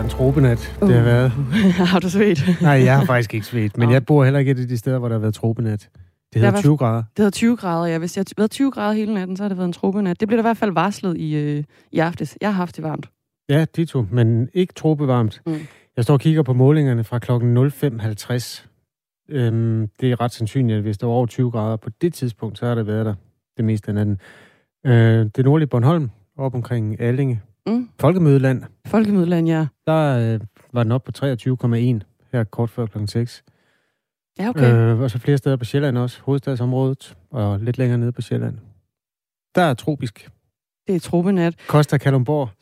Uh, en tropenat uh. det har været. har du svedt? Nej, jeg har faktisk ikke svedt, men jeg bor heller ikke et af de steder, hvor der har været tropenat. Det hedder 20 grader. Det hedder 20 grader, ja. Hvis det har været 20 grader hele natten, så har det været en tropenat. Det bliver der i hvert fald varslet i, øh, i aftes. Jeg har haft det varmt. Ja, de to, men ikke tropevarmt. Mm. Jeg står og kigger på målingerne fra klokken 05.50. Øhm, det er ret sandsynligt, at hvis det var over 20 grader på det tidspunkt, så har det været der det meste af natten. Øh, det nordlige Bornholm, op omkring Allinge. Mm. Folkemødeland. Folkemødeland, ja. Der øh, var den op på 23,1 her kort før klokken 6. Ja, okay. Øh, og så flere steder på Sjælland også, hovedstadsområdet, og lidt længere nede på Sjælland. Der er tropisk. Det er tropenat. Koster Kalumborg.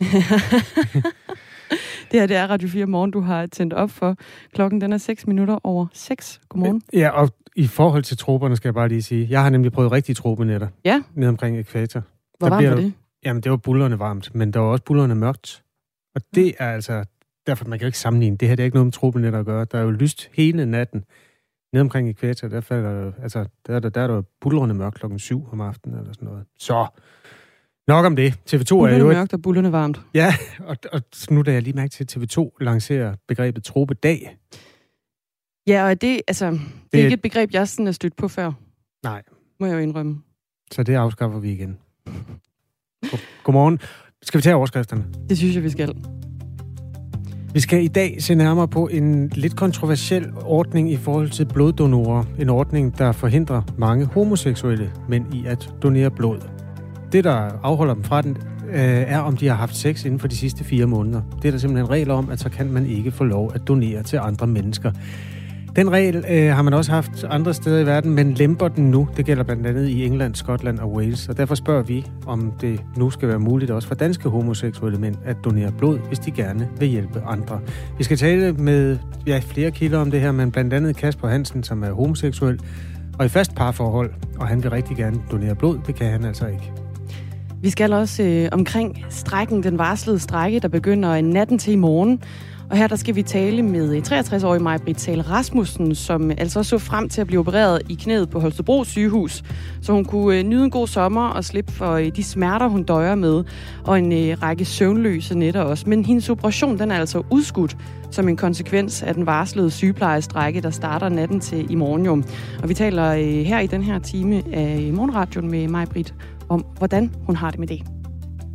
det her det er Radio 4 Morgen, du har tændt op for. Klokken den er 6 minutter over 6. Godmorgen. Ja, og i forhold til troberne skal jeg bare lige sige, jeg har nemlig prøvet rigtige tropenetter. Ja. Ned omkring ekvator. Hvor varmt var det? Jamen, det var bullerne varmt, men der var også bullerne mørkt. Og det er altså, derfor man kan jo ikke sammenligne. Det her det er ikke noget med tropenetter at gøre. Der er jo lyst hele natten. Nede omkring ekvator, der, falder, altså, der, der, der er der bullerne mørkt klokken 7 om aftenen eller sådan noget. Så, nok om det. TV2 bullerne er jo... mørkt og bullerne varmt. Ja, og, og nu da jeg lige mærke til, at TV2 lancerer begrebet tropedag. Ja, og det, altså, det, det er ikke et begreb, jeg sådan er stødt på før. Nej. Må jeg jo indrømme. Så det afskaffer vi igen. Godmorgen. Skal vi tage overskrifterne? Det synes jeg, vi skal. Vi skal i dag se nærmere på en lidt kontroversiel ordning i forhold til bloddonorer. En ordning, der forhindrer mange homoseksuelle mænd i at donere blod. Det, der afholder dem fra den, øh, er, om de har haft sex inden for de sidste fire måneder. Det er der simpelthen regler om, at så kan man ikke få lov at donere til andre mennesker. Den regel øh, har man også haft andre steder i verden, men lemper den nu. Det gælder blandt andet i England, Skotland og Wales. Og derfor spørger vi, om det nu skal være muligt også for danske homoseksuelle mænd at donere blod, hvis de gerne vil hjælpe andre. Vi skal tale med ja, flere kilder om det her, men blandt andet Kasper Hansen, som er homoseksuel og i fast parforhold, og han vil rigtig gerne donere blod. Det kan han altså ikke. Vi skal også øh, omkring strækken, den varslede strække, der begynder natten til i morgen. Og her der skal vi tale med øh, 63-årige Maja Britt Rasmussen, som altså så frem til at blive opereret i knæet på Holstebro sygehus, så hun kunne øh, nyde en god sommer og slippe for øh, de smerter, hun døjer med, og en række søvnløse nætter også. Men hendes operation den er altså udskudt som en konsekvens af den varslede sygeplejestrække, der starter natten til i morgen jo. Og vi taler her i den her time af Morgenradioen med Maja Britt om, hvordan hun har det med det.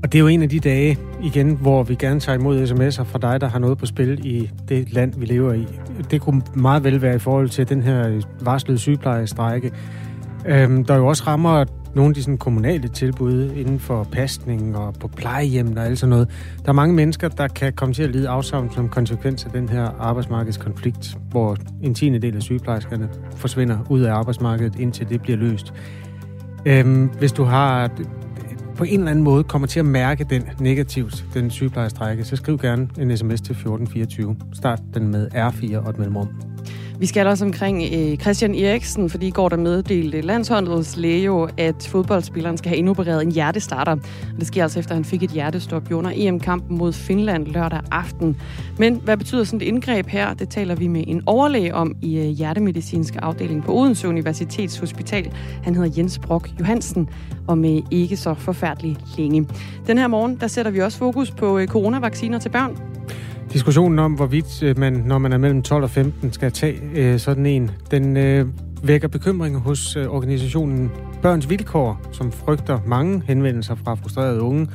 Og det er jo en af de dage, igen, hvor vi gerne tager imod sms'er fra dig, der har noget på spil i det land, vi lever i. Det kunne meget vel være i forhold til den her varslede sygeplejestrække. Øhm, der jo også rammer nogle af de sådan, kommunale tilbud inden for pasning og på plejehjem og alt sådan noget. Der er mange mennesker, der kan komme til at lide afsavn som konsekvens af den her arbejdsmarkedskonflikt, hvor en tiende del af sygeplejerskerne forsvinder ud af arbejdsmarkedet, indtil det bliver løst. Øhm, hvis du har på en eller anden måde kommer til at mærke den negativt, den sygeplejestrække, så skriv gerne en sms til 1424. Start den med R4 og et mellemrum. Vi skal også omkring øh, Christian Eriksen, fordi i går der meddelte landsholdets læge jo, at fodboldspilleren skal have indopereret en hjertestarter. Og det sker altså efter, at han fik et hjertestop under EM-kampen mod Finland lørdag aften. Men hvad betyder sådan et indgreb her? Det taler vi med en overlæge om i øh, hjertemedicinske afdeling på Odense Universitetshospital. Han hedder Jens Brock Johansen, og med ikke så forfærdelig længe. Den her morgen, der sætter vi også fokus på øh, coronavacciner til børn. Diskussionen om, hvorvidt øh, man, når man er mellem 12 og 15, skal tage øh, sådan en, den øh, vækker bekymring hos øh, organisationen Børns Vilkår, som frygter mange henvendelser fra frustrerede unge,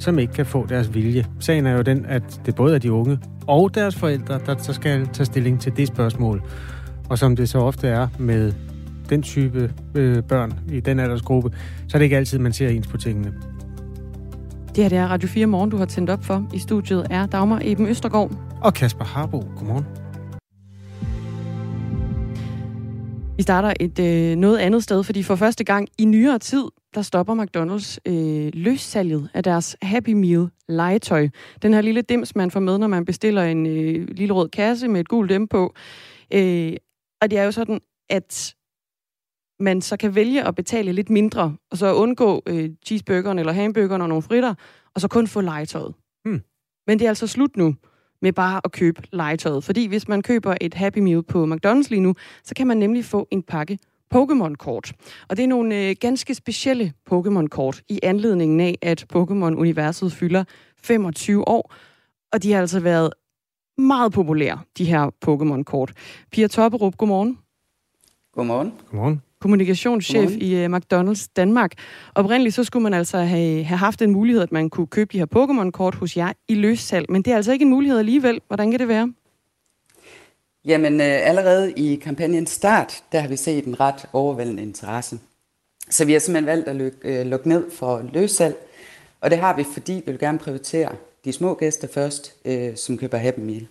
som ikke kan få deres vilje. Sagen er jo den, at det både er de unge og deres forældre, der så skal tage stilling til det spørgsmål. Og som det så ofte er med den type øh, børn i den aldersgruppe, så er det ikke altid, man ser ens på tingene. Det her det er Radio 4 Morgen, du har tændt op for. I studiet er Dagmar Eben Østergaard. Og Kasper Harbo. Godmorgen. Vi starter et øh, noget andet sted, fordi for første gang i nyere tid, der stopper McDonald's øh, løssalget af deres Happy Meal legetøj. Den her lille dims, man får med, når man bestiller en øh, lille rød kasse med et gult dem på. Øh, og det er jo sådan, at man så kan vælge at betale lidt mindre, og så undgå øh, cheeseburgeren eller hamburgeren og nogle fritter, og så kun få legetøjet. Hmm. Men det er altså slut nu med bare at købe legetøjet. Fordi hvis man køber et Happy Meal på McDonald's lige nu, så kan man nemlig få en pakke Pokémon-kort. Og det er nogle øh, ganske specielle Pokémon-kort i anledningen af, at Pokémon-universet fylder 25 år. Og de har altså været meget populære, de her Pokémon-kort. Pia Topperup, godmorgen. Godmorgen. Godmorgen. Kommunikationschef Godmorgen. i uh, McDonald's Danmark. Oprindeligt så skulle man altså have, have haft en mulighed, at man kunne købe de her Pokémon-kort hos jer i løssalg, men det er altså ikke en mulighed alligevel. Hvordan kan det være? Jamen, øh, allerede i kampagnens start, der har vi set en ret overvældende interesse. Så vi har simpelthen valgt at lukke, øh, lukke ned for løssalg, og det har vi, fordi vi vil gerne prioritere de små gæster først, øh, som køber Happy Meal.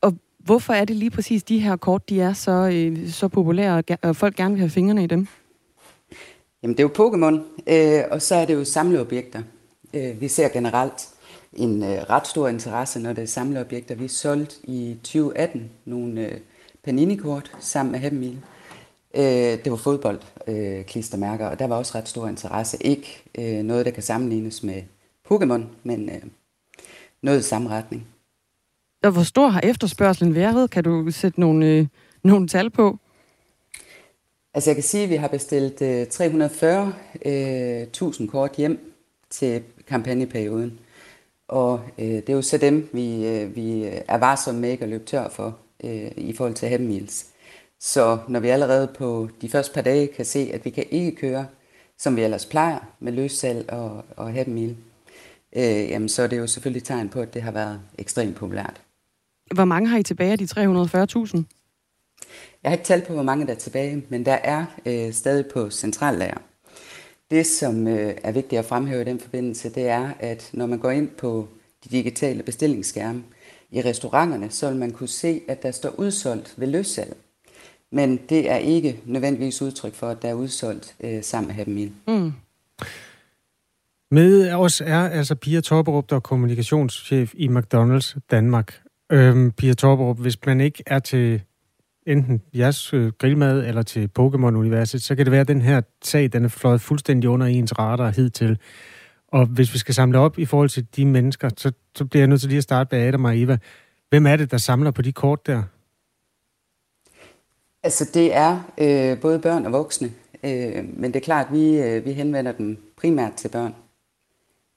Og hvorfor er det lige præcis de her kort, de er så, øh, så populære, og folk gerne vil have fingrene i dem? Jamen, det er jo Pokémon, øh, og så er det jo samleobjekter. Øh, vi ser generelt en øh, ret stor interesse, når det er samleobjekter. Vi solgte i 2018 nogle øh, Panini-kort sammen med Happy Meal. Øh, det var fodbold, øh, klistermærker, og der var også ret stor interesse. Ikke øh, noget, der kan sammenlignes med Pokémon, men øh, noget i samme retning. Og hvor stor har efterspørgselen været? Kan du sætte nogle, øh, nogle tal på? Altså jeg kan sige, at vi har bestilt øh, 340.000 øh, kort hjem til kampagneperioden. Og øh, det er jo så dem, vi, øh, vi er varsomme med ikke at løbe tør for øh, i forhold til Happy Meals. Så når vi allerede på de første par dage kan se, at vi kan ikke køre, som vi ellers plejer, med løssalg og, og Happy Meal, øh, jamen så er det jo selvfølgelig tegn på, at det har været ekstremt populært. Hvor mange har I tilbage af de 340.000? Jeg har ikke talt på, hvor mange der er tilbage, men der er øh, stadig på centrallager. Det, som øh, er vigtigt at fremhæve i den forbindelse, det er, at når man går ind på de digitale bestillingsskærme i restauranterne, så vil man kunne se, at der står udsolgt ved løssalg. Men det er ikke nødvendigvis udtryk for, at der er udsolgt øh, sammen med Happy Meal. Mm. Med os er altså Pia Torberup, der er kommunikationschef i McDonald's Danmark. Øhm, Pia Torberup, hvis man ikke er til enten jeres øh, grillmad eller til Pokémon-universet, så kan det være, at den her sag, den er fløjet fuldstændig under ens radar hidtil. Og hvis vi skal samle op i forhold til de mennesker, så, så bliver jeg nødt til lige at starte med Adam og Eva. Hvem er det, der samler på de kort der? Altså, det er øh, både børn og voksne. Øh, men det er klart, at vi, øh, vi henvender dem primært til børn.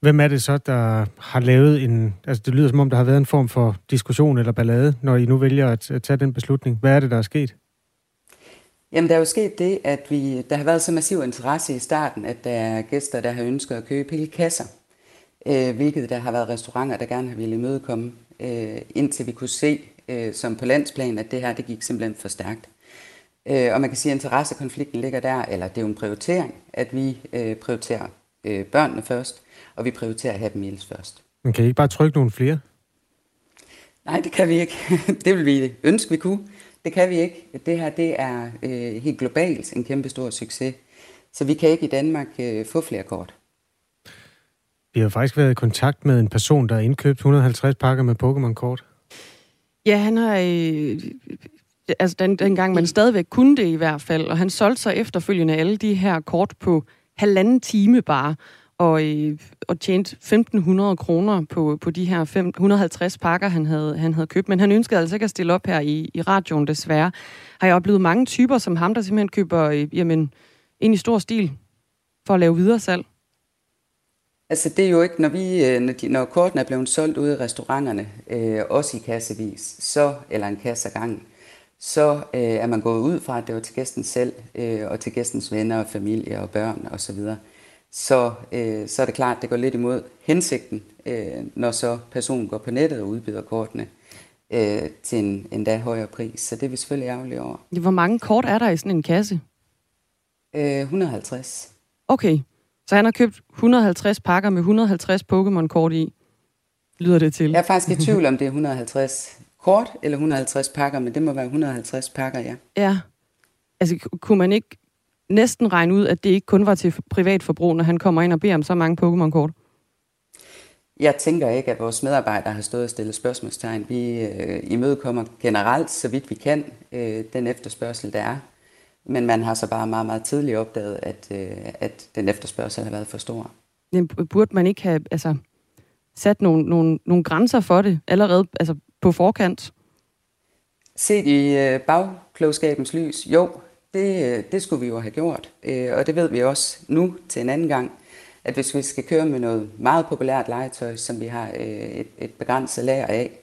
Hvem er det så, der har lavet en... Altså, det lyder som om, der har været en form for diskussion eller ballade, når I nu vælger at, at tage den beslutning. Hvad er det, der er sket? Jamen, der er jo sket det, at vi, der har været så massiv interesse i starten, at der er gæster, der har ønsket at købe hele kasser. Øh, hvilket der har været restauranter, der gerne har ville imødekomme, øh, indtil vi kunne se, øh, som på landsplan, at det her, det gik simpelthen for stærkt. Øh, og man kan sige, at interessekonflikten ligger der, eller det er jo en prioritering, at vi øh, prioriterer øh, børnene først, og vi prioriterer Happy Meals først. Men kan I ikke bare trykke nogle flere? Nej, det kan vi ikke. det vil vi ønske, vi kunne. Det kan vi ikke. Det her det er øh, helt globalt en kæmpe stor succes. Så vi kan ikke i Danmark øh, få flere kort. Vi har faktisk været i kontakt med en person, der har indkøbt 150 pakker med Pokémon-kort. Ja, han har... Øh, altså den, dengang man stadigvæk kunne det i hvert fald, og han solgte sig efterfølgende alle de her kort på halvanden time bare og, øh, og tjente 1.500 kroner på, på de her 5, 150 pakker, han havde, han havde købt. Men han ønskede altså ikke at stille op her i, i radioen, desværre. Har jeg oplevet mange typer som ham, der simpelthen køber øh, jamen, ind i stor stil for at lave videre salg? Altså det er jo ikke, når, vi, øh, når, de, når kortene er blevet solgt ude i restauranterne, øh, også i kassevis, så, eller en kasse gang, så øh, er man gået ud fra, at det var til gæsten selv, øh, og til gæstens venner og familie og børn osv., og så, så, øh, så er det klart, at det går lidt imod hensigten, øh, når så personen går på nettet og udbyder kortene øh, til en endda højere pris. Så det er vi selvfølgelig ærgerlige over. Hvor mange kort er der i sådan en kasse? Øh, 150. Okay, så han har købt 150 pakker med 150 Pokémon-kort i, lyder det til. Jeg er faktisk i tvivl om det er 150 kort eller 150 pakker, men det må være 150 pakker, ja. Ja. Altså, kunne man ikke næsten regne ud, at det ikke kun var til privat forbrug, når han kommer ind og beder om så mange Pokémon-kort? Jeg tænker ikke, at vores medarbejdere har stået og stillet spørgsmålstegn. Vi øh, imødekommer generelt, så vidt vi kan, øh, den efterspørgsel, der er. Men man har så bare meget, meget tidligt opdaget, at, øh, at den efterspørgsel har været for stor. Men burde man ikke have altså, sat nogle, nogle, nogle grænser for det allerede altså på forkant? Set i øh, bagklogskabens lys, jo, det, det skulle vi jo have gjort. Øh, og det ved vi også nu til en anden gang, at hvis vi skal køre med noget meget populært legetøj, som vi har øh, et, et begrænset lager af,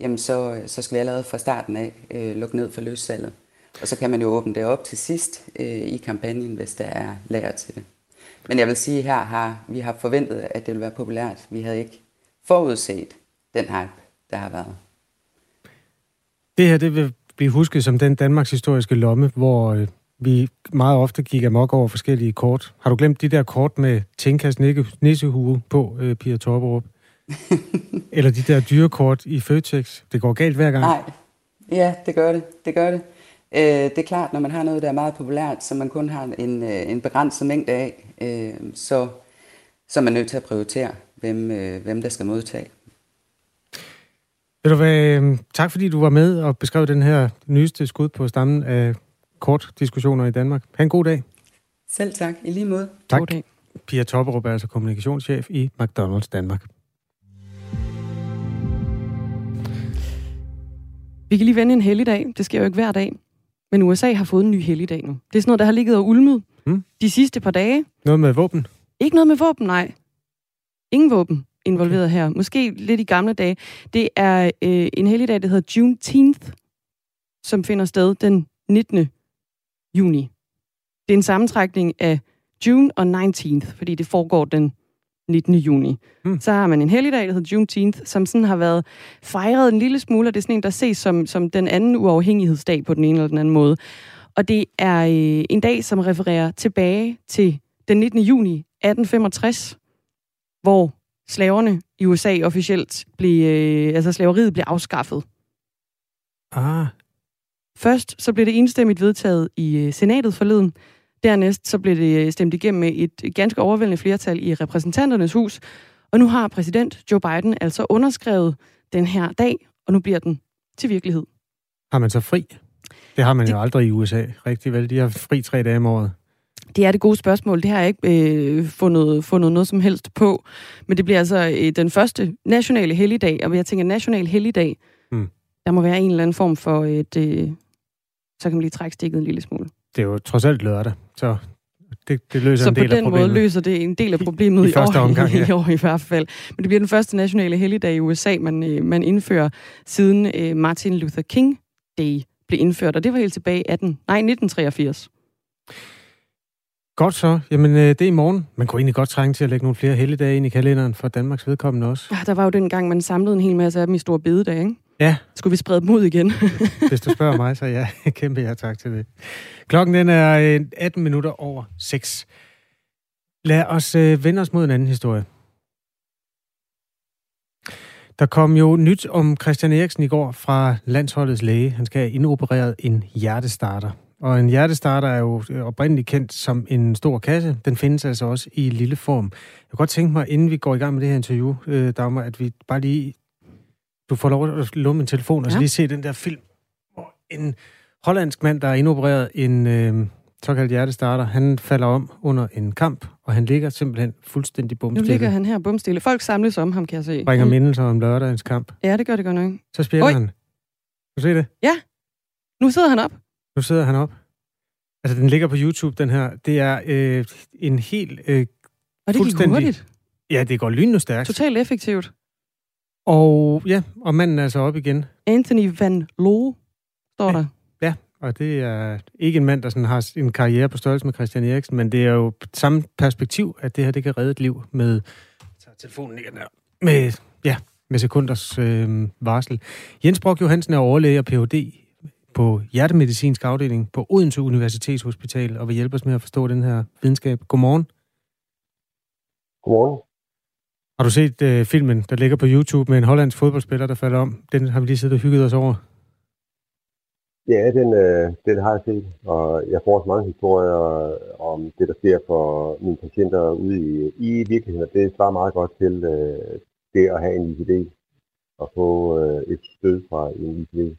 jamen så, så skal vi allerede fra starten af øh, lukke ned for løssalget. Og så kan man jo åbne det op til sidst øh, i kampagnen, hvis der er lager til det. Men jeg vil sige, her har vi har forventet, at det vil være populært. Vi havde ikke forudset den hype, der har været. Det her, det vil blive husket som den Danmarks historiske lomme, hvor øh, vi meget ofte gik amok over forskellige kort. Har du glemt de der kort med Tinkas nissehue på, øh, Pia Torberup? Eller de der dyrekort i Føtex? Det går galt hver gang. Nej, ja, det gør det. Det gør det. Øh, det er klart, når man har noget, der er meget populært, som man kun har en, øh, en begrænset mængde af, øh, så, så er man nødt til at prioritere, hvem, øh, hvem der skal modtage. Ved du hvad, øhm, tak fordi du var med og beskrev den her nyeste skud på stammen af kort diskussioner i Danmark. Ha' en god dag. Selv tak. I lige måde. Tak. God dag. Pia Topperup er altså kommunikationschef i McDonald's Danmark. Vi kan lige vende en helligdag. Det sker jo ikke hver dag. Men USA har fået en ny helligdag nu. Det er sådan noget, der har ligget og ulmet hmm. de sidste par dage. Noget med våben? Ikke noget med våben, nej. Ingen våben involveret her. Måske lidt i gamle dage. Det er øh, en helligdag, der hedder Juneteenth, som finder sted den 19. juni. Det er en sammentrækning af June og 19th, fordi det foregår den 19. juni. Hmm. Så har man en helligdag, der hedder Juneteenth, som sådan har været fejret en lille smule, og det er sådan en, der ses som, som den anden uafhængighedsdag på den ene eller den anden måde. Og det er øh, en dag, som refererer tilbage til den 19. juni 1865, hvor slaverne i USA officielt blev, øh, altså slaveriet blev afskaffet. Ah. Først så blev det enstemmigt vedtaget i øh, senatet forleden. Dernæst så blev det øh, stemt igennem med et ganske overvældende flertal i repræsentanternes hus. Og nu har præsident Joe Biden altså underskrevet den her dag, og nu bliver den til virkelighed. Har man så fri? Det har man det... jo aldrig i USA, rigtig vel. De har fri tre dage om året. Det er det gode spørgsmål. Det har jeg ikke øh, fundet, fundet noget som helst på. Men det bliver altså øh, den første nationale helligdag. Og jeg tænker, national helligdag, hmm. der må være en eller anden form for et... Øh, så kan man lige trække stikket en lille smule. Det er jo trods alt lørdag, så det, det løser så en del af problemet. Så på den måde løser det en del af problemet I, i, i år, omgang, ja. i år i hvert fald. Men det bliver den første nationale helligdag i USA, man, øh, man indfører siden øh, Martin Luther King Day blev indført. Og det var helt tilbage i 18, nej, 1983. Godt så. Jamen, øh, det er i morgen. Man kunne egentlig godt trænge til at lægge nogle flere helligdage ind i kalenderen for Danmarks vedkommende også. Ja, der var jo den gang, man samlede en hel masse af dem i store bededag, ikke? Ja. Skulle vi sprede dem ud igen? Hvis du spørger mig, så ja. Kæmpe ja tak til det. Klokken den er 18 øh, minutter over 6. Lad os øh, vende os mod en anden historie. Der kom jo nyt om Christian Eriksen i går fra landsholdets læge. Han skal have indopereret en hjertestarter. Og en hjertestarter er jo oprindeligt kendt som en stor kasse. Den findes altså også i lille form. Jeg kunne godt tænke mig, inden vi går i gang med det her interview, øh, Dagmar, at vi bare lige... Du får lov at låne min telefon ja. og så lige se den der film, hvor en hollandsk mand, der har indopereret en øh, såkaldt hjertestarter, han falder om under en kamp, og han ligger simpelthen fuldstændig bumstille. Nu ligger han her bumstille. Folk samles om ham, kan jeg se. Bringer mindelser om lørdagens kamp. Ja, det gør det godt nok. Så spiller Oi. han. Kan du se det? Ja. Nu sidder han op. Nu sidder han op. Altså, den ligger på YouTube, den her. Det er øh, en helt øh, Og det gik hurtigt. Ja, det går lynende stærkt. Totalt effektivt. Og ja, og manden er altså op igen. Anthony Van Loo, står der. Ja, og det er ikke en mand, der sådan har en karriere på størrelse med Christian Eriksen, men det er jo samme perspektiv, at det her det kan redde et liv med... Tager telefonen igen der. Med, ja, med sekunders øh, varsel. Jens Brock Johansen er overlæge og Ph.D på hjertemedicinsk afdeling på Odense Universitetshospital og vil hjælpe os med at forstå den her videnskab. Godmorgen. Godmorgen. Har du set uh, filmen, der ligger på YouTube med en hollandsk fodboldspiller, der falder om? Den har vi lige siddet og hygget os over. Ja, den, øh, den har jeg set, og jeg får også mange historier om det, der sker for mine patienter ude i, i virkeligheden. Det svarer meget godt til øh, det at have en ICD og få øh, et stød fra en ICD.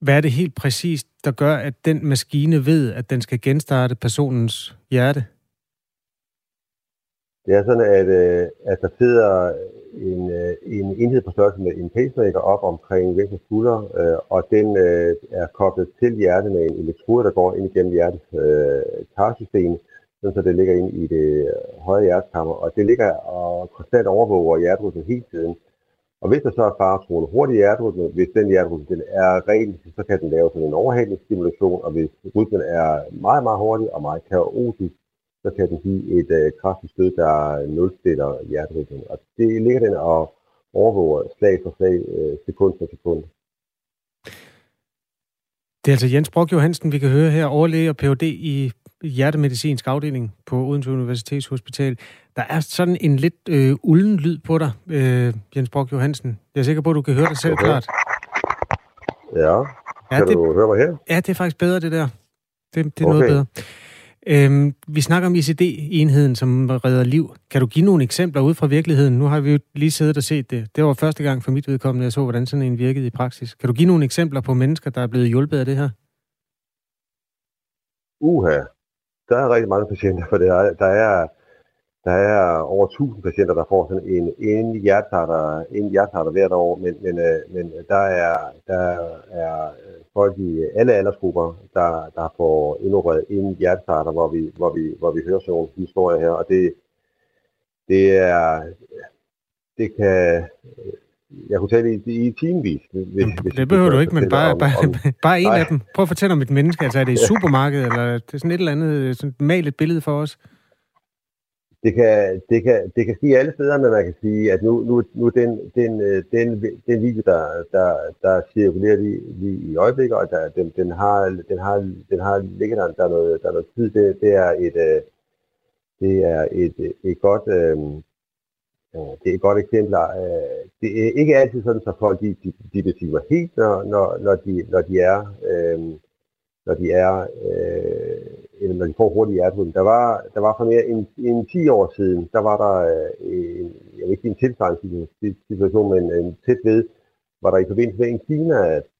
Hvad er det helt præcist, der gør, at den maskine ved, at den skal genstarte personens hjerte? Det er sådan, at, øh, at der sidder en, øh, en enhed på størrelse med en pacemaker op omkring venstre skulder, øh, og den øh, er koblet til hjertet med en elektrode, der går ind igennem hjertets øh, tarsystem, så det ligger ind i det øh, høje hjertekammer, og det ligger og konstant overvåger hjerterytmen hele tiden. Og hvis der så er faretruende hurtig hjerterytme, hvis den hjerterytme den er ren, så kan den lave sådan en overhalingsstimulation, og hvis rytmen er meget, meget hurtig og meget kaotisk, så kan den give et øh, kraftigt stød, der nulstiller hjerterytmen. Og det ligger den og overvåger slag for slag, øh, sekund for sekund. Det er altså Jens Brock Johansen, vi kan høre her, overlæge og Ph.D. i hjertemedicinsk afdeling på Odense Universitetshospital. Der er sådan en lidt øh, ulden lyd på dig, øh, Jens Brock Johansen. Jeg er sikker på, at du kan høre dig selv okay. klart. Ja, kan det, du høre mig her? Ja, det er faktisk bedre, det der. Det, det er okay. noget bedre. Øhm, vi snakker om ICD-enheden, som redder liv. Kan du give nogle eksempler ud fra virkeligheden? Nu har vi jo lige siddet og set det. Det var første gang for mit vedkommende, jeg så, hvordan sådan en virkede i praksis. Kan du give nogle eksempler på mennesker, der er blevet hjulpet af det her? Uha, der er rigtig mange patienter, for det er, der er der er over 1000 patienter, der får sådan en, en hjertarter, en hjertarter hvert år, men, men, øh, men der, er, der er folk i alle aldersgrupper, der, der får indrøret en hjertarter, hvor vi, hvor, vi, hvor vi hører sådan nogle historier her, og det, det er, det kan, jeg kunne tale i, i timevis. Hvis, hvis det behøver du ikke, men bare, om, bare, om, bare en nej. af dem. Prøv at fortælle om et menneske. Altså er det i supermarkedet, eller det er sådan et eller andet, sådan mal et billede for os? det kan, det, kan, det kan ske alle steder, men man kan sige, at nu, nu, nu den, den, øh, den, den video, der, der, der cirkulerer lige, lige i øjeblikket, og der, den, den, har, den, har, den har ligget der, der er noget, der er noget tid, det, det er et, øh, det er et, et godt, øh, det er et godt eksempel. Øh, det er ikke altid sådan, at folk de, de, de besvimer helt, når, når, når, de, når de er, øh, når de er øh, eller når de får hurtig hjerterytme. Der var, der var for mere end, end 10 år siden, der var der øh, en, jeg vil ikke sige en tilsvarende situation, men en tæt ved, var der i forbindelse med en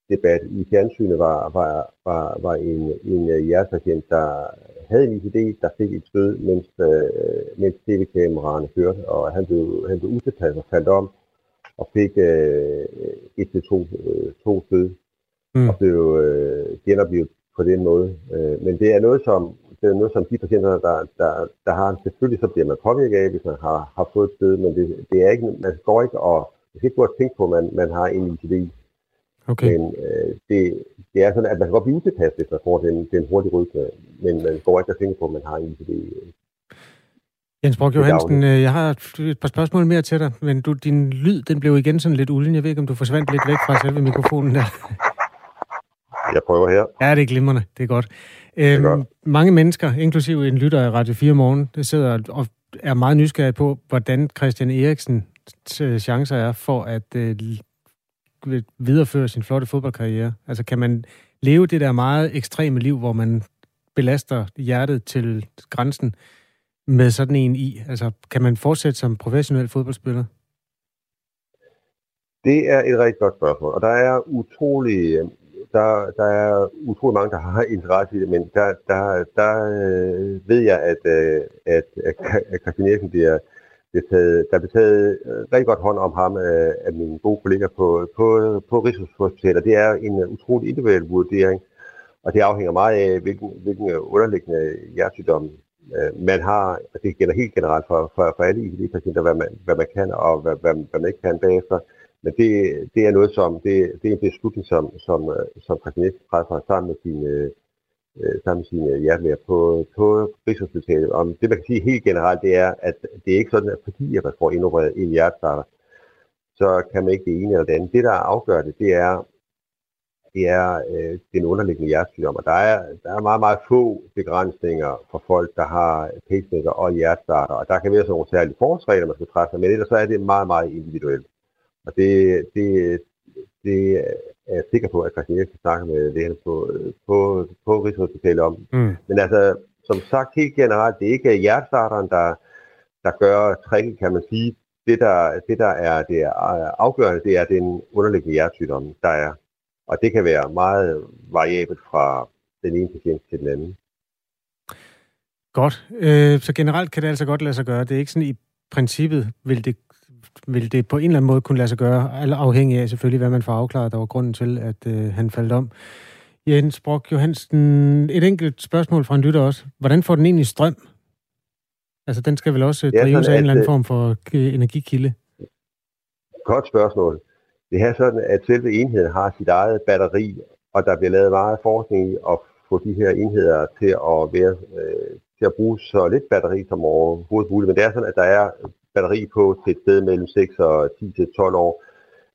Kina-debat i fjernsynet, var, var, var, var en, en øh, hjertepatient, der havde en ICD, der fik et stød, mens, øh, mens tv-kameraerne kørte, og han blev, han blev utilpas og faldt om, og fik øh, et til to, øh, to stød, mm. og blev øh, genoplevet på den måde. Øh, men det er noget, som, det er noget, som de patienter, der, der, der har, selvfølgelig så bliver man påvirket af, hvis man har, har fået et sted, men det, det er ikke, man går ikke og, man skal ikke gå og tænke på, at man, man har en ICD. Okay. Men øh, det, det er sådan, at man kan godt blive utilpas, hvis man får den, den hurtige rytme, men man går ikke og tænke på, at man har en ICD. Jens Brock Johansen, øh, jeg har et par spørgsmål mere til dig, men du, din lyd den blev igen sådan lidt ulden. Jeg ved ikke, om du forsvandt lidt væk fra selve mikrofonen der. Jeg prøver her. Ja, det er glimrende. Det er godt. Det er øhm, godt. Mange mennesker, inklusive en lytter af Radio 4 Morgen, der sidder og er meget nysgerrig på, hvordan Christian Eriksen chancer er for at øh, videreføre sin flotte fodboldkarriere. Altså kan man leve det der meget ekstreme liv, hvor man belaster hjertet til grænsen med sådan en i? Altså kan man fortsætte som professionel fodboldspiller? Det er et rigtig godt spørgsmål, og der er utrolig der, der er utrolig mange, der har interesse i det, men der, der, der øh, ved jeg, at, øh, at, at, at Christian Eriksen bliver, blev taget, der blev taget øh, rigtig godt hånd om ham øh, af mine gode kolleger på, på, på Rigshospitalet. Det er en øh, utrolig individuel vurdering, og det afhænger meget af, hvilken, hvilken øh, underliggende hjertesygdom øh, man har. og Det gælder helt generelt for, for, for alle ICD-patienter, hvad man, hvad man kan og hvad, hvad, hvad man ikke kan bagefter. Men det, det er noget, som det, det er en beslutning, som, som, som Christian træffer sammen med sine, øh, sammen øh, med sine hjertelæger på, på Rigshospitalet. Om det, man kan sige helt generelt, det er, at det er ikke sådan, at fordi at man får indopereret en hjertestarter, så kan man ikke det ene eller det andet. Det, der afgør det, det er, det er øh, den underliggende hjertesygdom. Og der er, der er meget, meget få begrænsninger for folk, der har pacemaker og hjertestarter. Og der kan være sådan nogle særlige forholdsregler, man skal træffe, men ellers så er det meget, meget individuelt. Og det, det, det er jeg sikker på, at Christian Eriksen snakker med lægerne på, på, på Rigshospitalet om. Mm. Men altså, som sagt helt generelt, det er ikke hjertestarteren, der, der gør tricket, kan man sige. Det der, det, der er det er afgørende, det er den underliggende hjertesygdom, der er. Og det kan være meget variabelt fra den ene patient til den anden. Godt. Øh, så generelt kan det altså godt lade sig gøre. Det er ikke sådan i princippet, vil det vil det på en eller anden måde kunne lade sig gøre, afhængig af selvfølgelig, hvad man får afklaret, der var grunden til, at øh, han faldt om. Jens Brock Johansen, et enkelt spørgsmål fra en lytter også. Hvordan får den egentlig strøm Altså, den skal vel også drives af en eller anden form for øh, energikilde? Godt spørgsmål. Det er sådan, at selve enheden har sit eget batteri, og der bliver lavet meget forskning i at få de her enheder til at være øh, til at bruge så lidt batteri som overhovedet muligt. Men det er sådan, at der er batteri på til et sted mellem 6 og 10 til 12 år,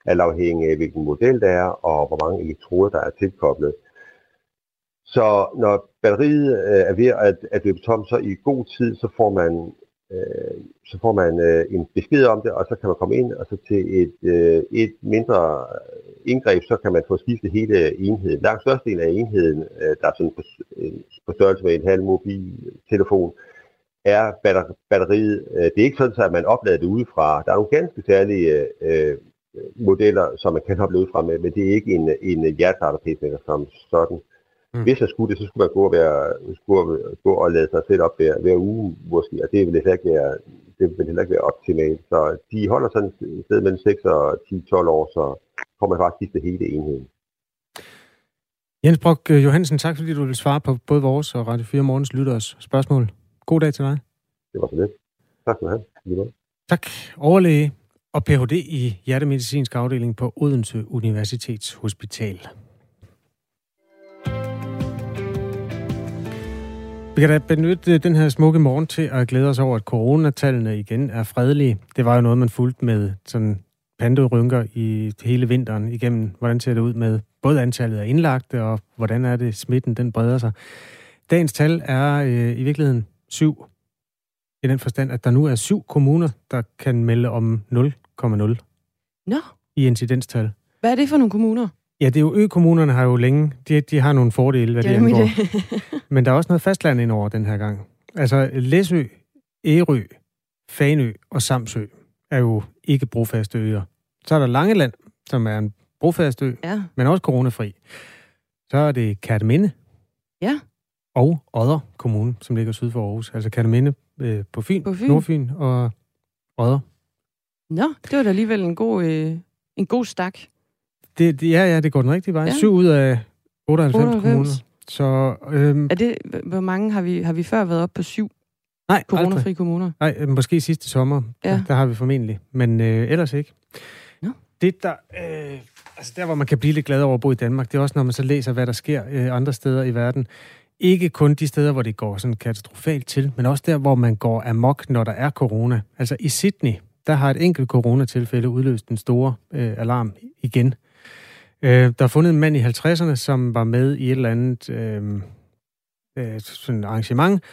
alt afhængig af hvilken model der er, og hvor mange elektroder der er tilkoblet. Så når batteriet øh, er ved at, at løbe tom, så i god tid, så får man, øh, så får man øh, en besked om det, og så kan man komme ind, og så til et, øh, et mindre indgreb, så kan man få skiftet hele enheden. Langt størstedelen af enheden, øh, der er sådan på, øh, på størrelse med en halv mobiltelefon, er batteriet. Øh, det er ikke sådan, at man oplader det udefra. Der er nogle ganske særlige øh, modeller, som man kan oplade udefra med, men det er ikke en, en hjertearterpacemaker som sådan. Mm. Hvis jeg skulle det, så skulle man gå og, være, skulle gå og lade sig selv op hver, hver uge måske, og det vil heller ikke være, det vil heller ikke være optimalt. Så de holder sådan et sted mellem 6 og 10-12 år, så får man faktisk det hele enheden. Jens Brock øh, Johansen, tak fordi du vil svare på både vores og Radio 4 Morgens lytteres spørgsmål. God dag til dig. Det var så lidt. Tak skal du have. Tak. Overlæge og Ph.D. i hjertemedicinsk afdeling på Odense Universitets Hospital. Vi kan da benytte den her smukke morgen til at glæde os over, at coronatallene igen er fredelige. Det var jo noget, man fulgte med sådan panderynker i hele vinteren igennem. Hvordan ser det ud med både antallet af indlagte, og hvordan er det, smitten den breder sig. Dagens tal er øh, i virkeligheden syv. I den forstand, at der nu er syv kommuner, der kan melde om 0,0 Nå. i incidenstal. Hvad er det for nogle kommuner? Ja, det er jo ø-kommunerne har jo længe, de, de har nogle fordele, hvad det, det angår. Men der er også noget fastland ind over den her gang. Altså Læsø, Ærø, Fanø og Samsø er jo ikke brofaste øer. Så er der Langeland, som er en brofast ø, ja. men også coronafri. Så er det Kærteminde. Ja. Og Odder Kommune, som ligger syd for Aarhus. Altså Kærteminde øh, på Fyn, på Fyn, Nordfyn og Odder. Nå, det var da alligevel en god, øh, en god stak. Det, det, ja, ja, det går den rigtige vej. Ja. 7 ud af 98, 98. kommuner. Så, øhm, er det, hvor mange har vi, har vi før været op på syv? Nej, Coronafri aldrig. kommuner? Nej, øh, måske sidste sommer. Ja. Der, har vi formentlig. Men øh, ellers ikke. Ja. Det der, øh, altså der, hvor man kan blive lidt glad over at bo i Danmark, det er også, når man så læser, hvad der sker øh, andre steder i verden. Ikke kun de steder, hvor det går sådan katastrofalt til, men også der, hvor man går amok, når der er corona. Altså i Sydney, der har et enkelt coronatilfælde udløst en stor øh, alarm igen. Øh, der er fundet en mand i 50'erne, som var med i et eller andet øh, øh, sådan arrangement,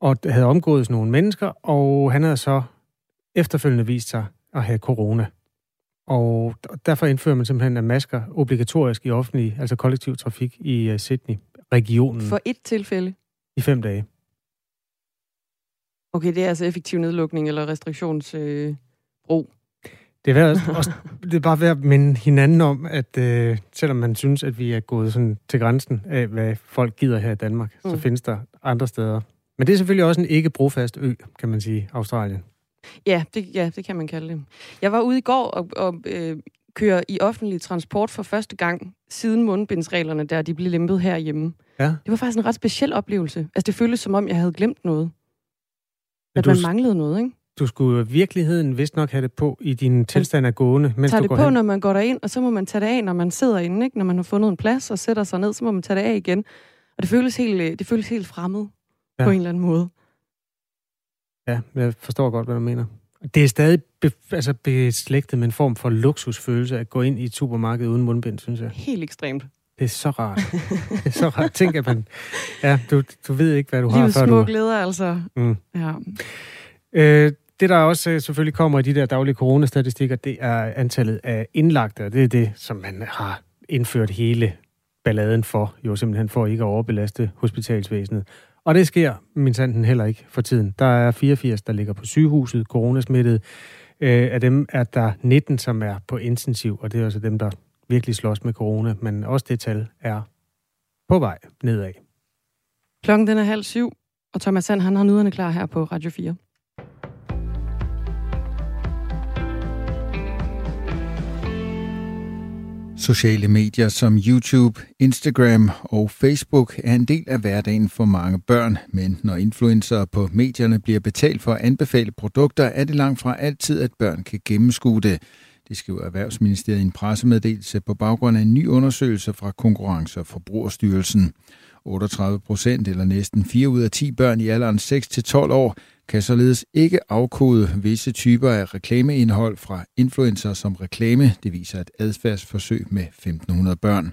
og havde omgået nogle mennesker, og han havde så efterfølgende vist sig at have corona. Og derfor indfører man simpelthen at masker obligatorisk i offentlig, altså kollektiv trafik i uh, Sydney-regionen. For et tilfælde? I fem dage. Okay, det er altså effektiv nedlukning eller restriktionsbrug. Øh, det er, også, det er bare ved at minde hinanden om, at øh, selvom man synes, at vi er gået sådan til grænsen af, hvad folk gider her i Danmark, mm. så findes der andre steder. Men det er selvfølgelig også en ikke brofast ø, kan man sige, Australien. Ja, det, ja, det kan man kalde det. Jeg var ude i går og, og øh, køre i offentlig transport for første gang siden mundbindsreglerne, der de blev lempet herhjemme. Ja. Det var faktisk en ret speciel oplevelse. Altså, det føltes som om, jeg havde glemt noget. At du, man manglede noget, ikke? Du skulle i virkeligheden vist nok have det på i din tilstand af gående, mens tager du det på, hen. når man går derind, og så må man tage det af, når man sidder inde, ikke? Når man har fundet en plads og sætter sig ned, så må man tage det af igen. Og det føles helt, det føles helt fremmed ja. på en eller anden måde. Ja, jeg forstår godt, hvad du mener. Det er stadig be, altså beslægtet med en form for luksusfølelse at gå ind i et supermarked uden mundbind, synes jeg. Helt ekstremt. Det er så rart. det er så rart. Tænk, at man... Ja, du, du ved ikke, hvad du Livets har, før små du... glæder, altså. Mm. Ja. Øh, det, der også øh, selvfølgelig kommer i de der daglige coronastatistikker, det er antallet af indlagte, og det er det, som man har indført hele balladen for, jo simpelthen for ikke at overbelaste hospitalsvæsenet. Og det sker min sanden heller ikke for tiden. Der er 84, der ligger på sygehuset, coronasmittet. Øh, af dem er der 19, som er på intensiv, og det er altså dem, der virkelig slås med corona. Men også det tal er på vej nedad. Klokken den er halv syv, og Thomas Sand, han har nyderne klar her på Radio 4. Sociale medier som YouTube, Instagram og Facebook er en del af hverdagen for mange børn, men når influencer på medierne bliver betalt for at anbefale produkter, er det langt fra altid, at børn kan gennemskue det. Det skriver Erhvervsministeriet i en pressemeddelelse på baggrund af en ny undersøgelse fra Konkurrence- og Forbrugerstyrelsen. 38 procent, eller næsten 4 ud af 10 børn i alderen 6-12 år, kan således ikke afkode visse typer af reklameindhold fra influencer som reklame. Det viser et adfærdsforsøg med 1500 børn.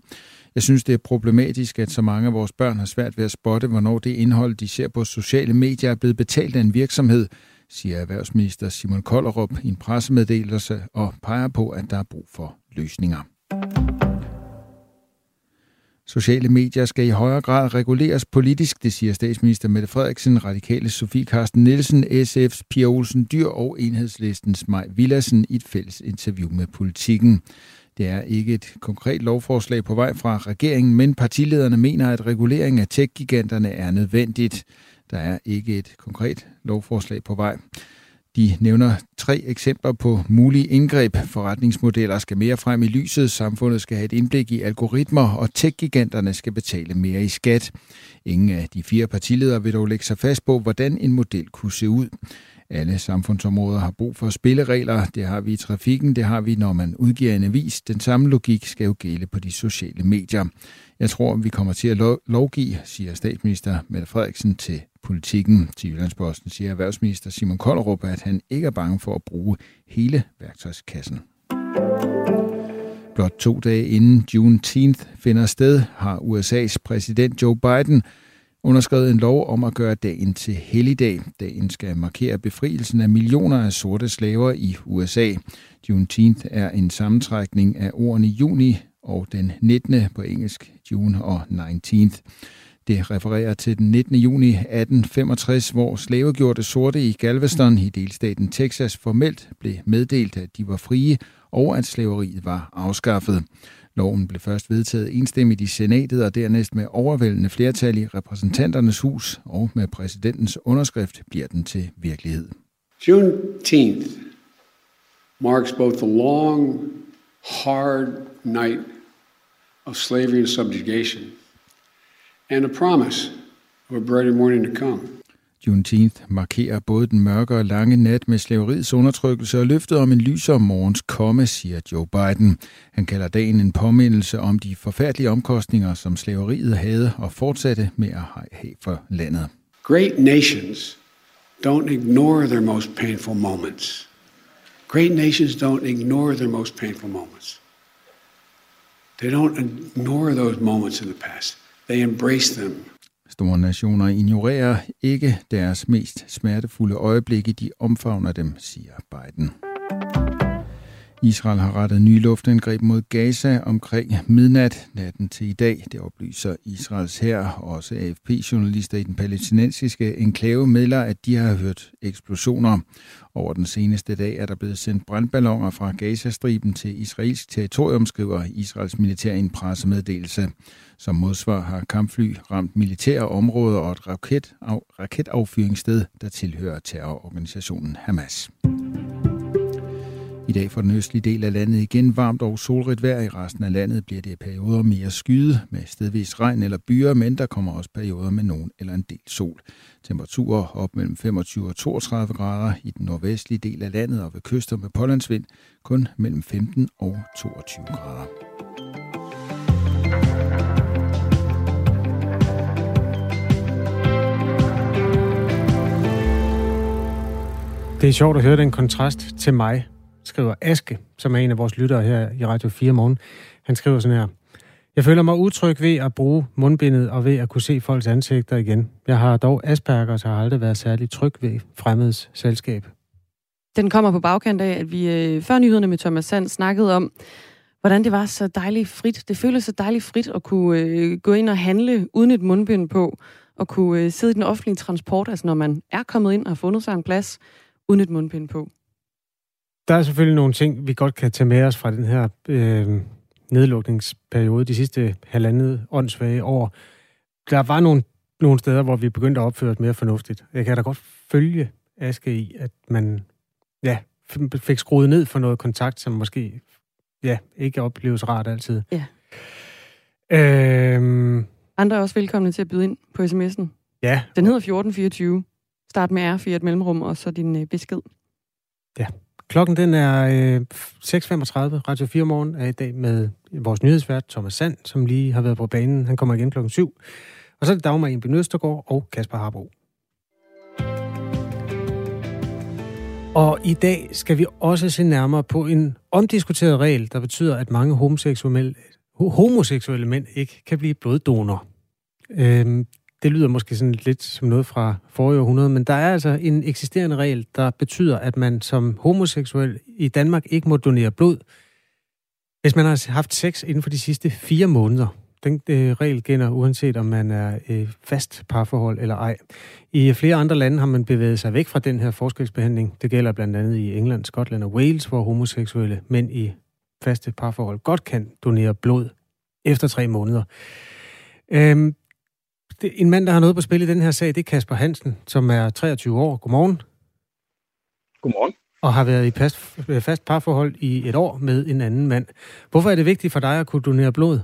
Jeg synes, det er problematisk, at så mange af vores børn har svært ved at spotte, hvornår det indhold, de ser på sociale medier, er blevet betalt af en virksomhed, siger erhvervsminister Simon Kollerup i en pressemeddelelse og peger på, at der er brug for løsninger. Sociale medier skal i højere grad reguleres politisk, det siger statsminister Mette Frederiksen, radikale Sofie Karsten Nielsen, SF's Pia Olsen Dyr og enhedslistens Maj Villassen i et fælles interview med politikken. Det er ikke et konkret lovforslag på vej fra regeringen, men partilederne mener, at regulering af tech-giganterne er nødvendigt. Der er ikke et konkret lovforslag på vej. De nævner tre eksempler på mulige indgreb. Forretningsmodeller skal mere frem i lyset, samfundet skal have et indblik i algoritmer, og tech-giganterne skal betale mere i skat. Ingen af de fire partiledere vil dog lægge sig fast på, hvordan en model kunne se ud. Alle samfundsområder har brug for spilleregler. Det har vi i trafikken, det har vi, når man udgiver en avis. Den samme logik skal jo gælde på de sociale medier. Jeg tror, vi kommer til at lovgive, siger statsminister Mette Frederiksen til politikken. Til Jyllandsposten siger erhvervsminister Simon Kollerup, at han ikke er bange for at bruge hele værktøjskassen. Blot to dage inden Juneteenth finder sted, har USA's præsident Joe Biden underskrevet en lov om at gøre dagen til helligdag. Dagen skal markere befrielsen af millioner af sorte slaver i USA. Juneteenth er en sammentrækning af ordene juni og den 19. på engelsk, June og 19th. Det refererer til den 19. juni 1865, hvor slavegjorte sorte i Galveston i delstaten Texas formelt blev meddelt, at de var frie og at slaveriet var afskaffet. Loven blev først vedtaget enstemmigt i senatet og dernæst med overvældende flertal i repræsentanternes hus, og med præsidentens underskrift bliver den til virkelighed. Juneteenth marks both the long, hard night of slavery and subjugation – and a promise of a brighter morning to come. Juneteenth markerer både den mørke og lange nat med slaveriets undertrykkelse og løftet om en lysere morgens komme, siger Joe Biden. Han kalder dagen en påmindelse om de forfærdelige omkostninger, som slaveriet havde og fortsatte med at have for landet. Great nations don't ignore their most painful moments. Great nations don't ignore their most painful moments. They don't ignore those moments in the past. They embrace them. Store nationer ignorerer ikke deres mest smertefulde øjeblikke, de omfavner dem, siger Biden. Israel har rettet nye luftangreb mod Gaza omkring midnat natten til i dag. Det oplyser Israels her. Også AFP-journalister i den palæstinensiske enklave melder, at de har hørt eksplosioner. Over den seneste dag er der blevet sendt brandballoner fra Gazastriben til israelsk territorium, skriver Israels militær i en pressemeddelelse. Som modsvar har kampfly ramt militære områder og et raket, raketaffyringssted, der tilhører terrororganisationen Hamas. I dag for den østlige del af landet igen varmt og solrigt vejr. I resten af landet bliver det i perioder mere skyde med stedvis regn eller byer, men der kommer også perioder med nogen eller en del sol. Temperaturer op mellem 25 og 32 grader i den nordvestlige del af landet og ved kyster med pålandsvind kun mellem 15 og 22 grader. Det er sjovt at høre den kontrast til mig, skriver Aske, som er en af vores lyttere her i Radio 4 morgen. Han skriver sådan her. Jeg føler mig utryg ved at bruge mundbindet og ved at kunne se folks ansigter igen. Jeg har dog Asperger, så har aldrig været særlig tryg ved fremmedes selskab. Den kommer på bagkant af, at vi øh, før nyhederne med Thomas Sand snakkede om, hvordan det var så dejligt frit. Det føles så dejligt frit at kunne øh, gå ind og handle uden et mundbind på, og kunne øh, sidde i den offentlige transport, altså når man er kommet ind og har fundet sig en plads, uden et mundbind på. Der er selvfølgelig nogle ting, vi godt kan tage med os fra den her øh, nedlukningsperiode, de sidste halvandet åndssvage år. Der var nogle, nogle steder, hvor vi begyndte at opføre os mere fornuftigt. Jeg kan da godt følge Aske i, at man ja, fik skruet ned for noget kontakt, som måske ja, ikke opleves rart altid. Ja. Øhm, Andre er også velkomne til at byde ind på sms'en. ja, Den hedder 1424. Start med R4 et mellemrum, og så din øh, besked klokken den er øh, 6.35. Radio 4 morgen er i dag med vores nyhedsvært Thomas Sand, som lige har været på banen. Han kommer igen klokken 7. Og så er det Dagmar Enby Nøstergaard og Kasper Harbo. Og i dag skal vi også se nærmere på en omdiskuteret regel, der betyder, at mange homoseksuelle, homoseksuelle mænd ikke kan blive bloddonor. Øhm, det lyder måske sådan lidt som noget fra forrige århundrede, men der er altså en eksisterende regel, der betyder, at man som homoseksuel i Danmark ikke må donere blod, hvis man har haft sex inden for de sidste fire måneder. Den øh, regel gælder uanset om man er øh, fast parforhold eller ej. I flere andre lande har man bevæget sig væk fra den her forskelsbehandling. Det gælder blandt andet i England, Skotland og Wales, hvor homoseksuelle mænd i faste parforhold godt kan donere blod efter tre måneder. Øhm, det, en mand, der har noget på spil i den her sag, det er Kasper Hansen, som er 23 år. Godmorgen. Godmorgen. Og har været i fast, fast parforhold i et år med en anden mand. Hvorfor er det vigtigt for dig at kunne donere blod?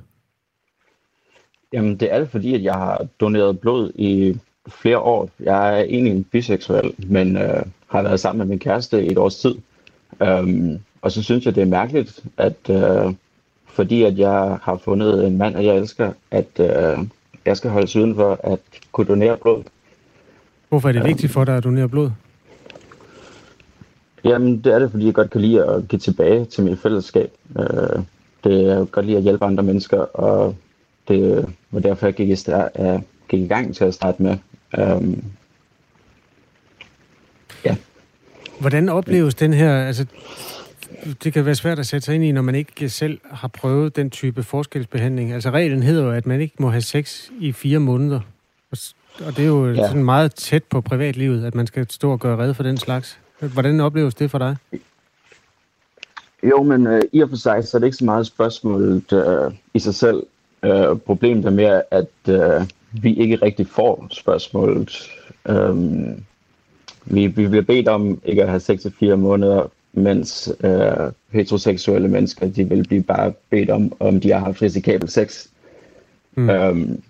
Jamen, det er det, fordi at jeg har doneret blod i flere år. Jeg er egentlig biseksuel, men øh, har været sammen med min kæreste i et års tid. Um, og så synes jeg, det er mærkeligt, at øh, fordi at jeg har fundet en mand, og jeg elsker, at øh, jeg skal holde uden for at kunne donere blod. Hvorfor er det vigtigt for dig at donere blod? Jamen, det er det, fordi jeg godt kan lide at give tilbage til mit fællesskab. Øh, det er godt lide at hjælpe andre mennesker, og det var derfor, jeg gik i, start, jeg gik i gang til at starte med. Um, Hvordan opleves den her... Altså, det kan være svært at sætte sig ind i, når man ikke selv har prøvet den type forskelsbehandling. Altså reglen hedder jo, at man ikke må have sex i fire måneder. Og det er jo ja. Sådan meget tæt på privatlivet, at man skal stå og gøre red for den slags. Hvordan opleves det for dig? Jo, men øh, i og for sig, så er det ikke så meget spørgsmålet øh, i sig selv. Øh, problemet er mere, at øh, vi ikke rigtig får spørgsmålet. Um, vi, vi bliver bedt om ikke at have sex i fire måneder, mens øh, heteroseksuelle mennesker, de vil blive bare bedt om, om de har haft risikabel sex. Mm. Um,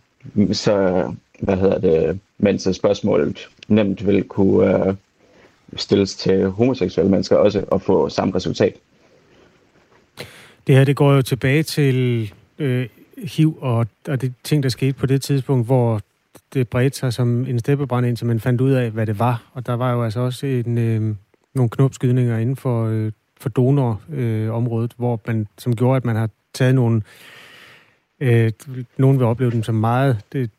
så, hvad hedder det, mens spørgsmålet nemt vil kunne øh, stilles til homoseksuelle mennesker også og få samme resultat. Det her, det går jo tilbage til øh, HIV og, og det ting, der skete på det tidspunkt, hvor det bredte sig som en steppebrand, indtil man fandt ud af, hvad det var. Og der var jo altså også en, øh, nogle knopskydninger inden for, øh, for donorområdet, øh, området, hvor man, som gjorde, at man har taget nogle... Øh, nogen vil opleve dem som meget, det,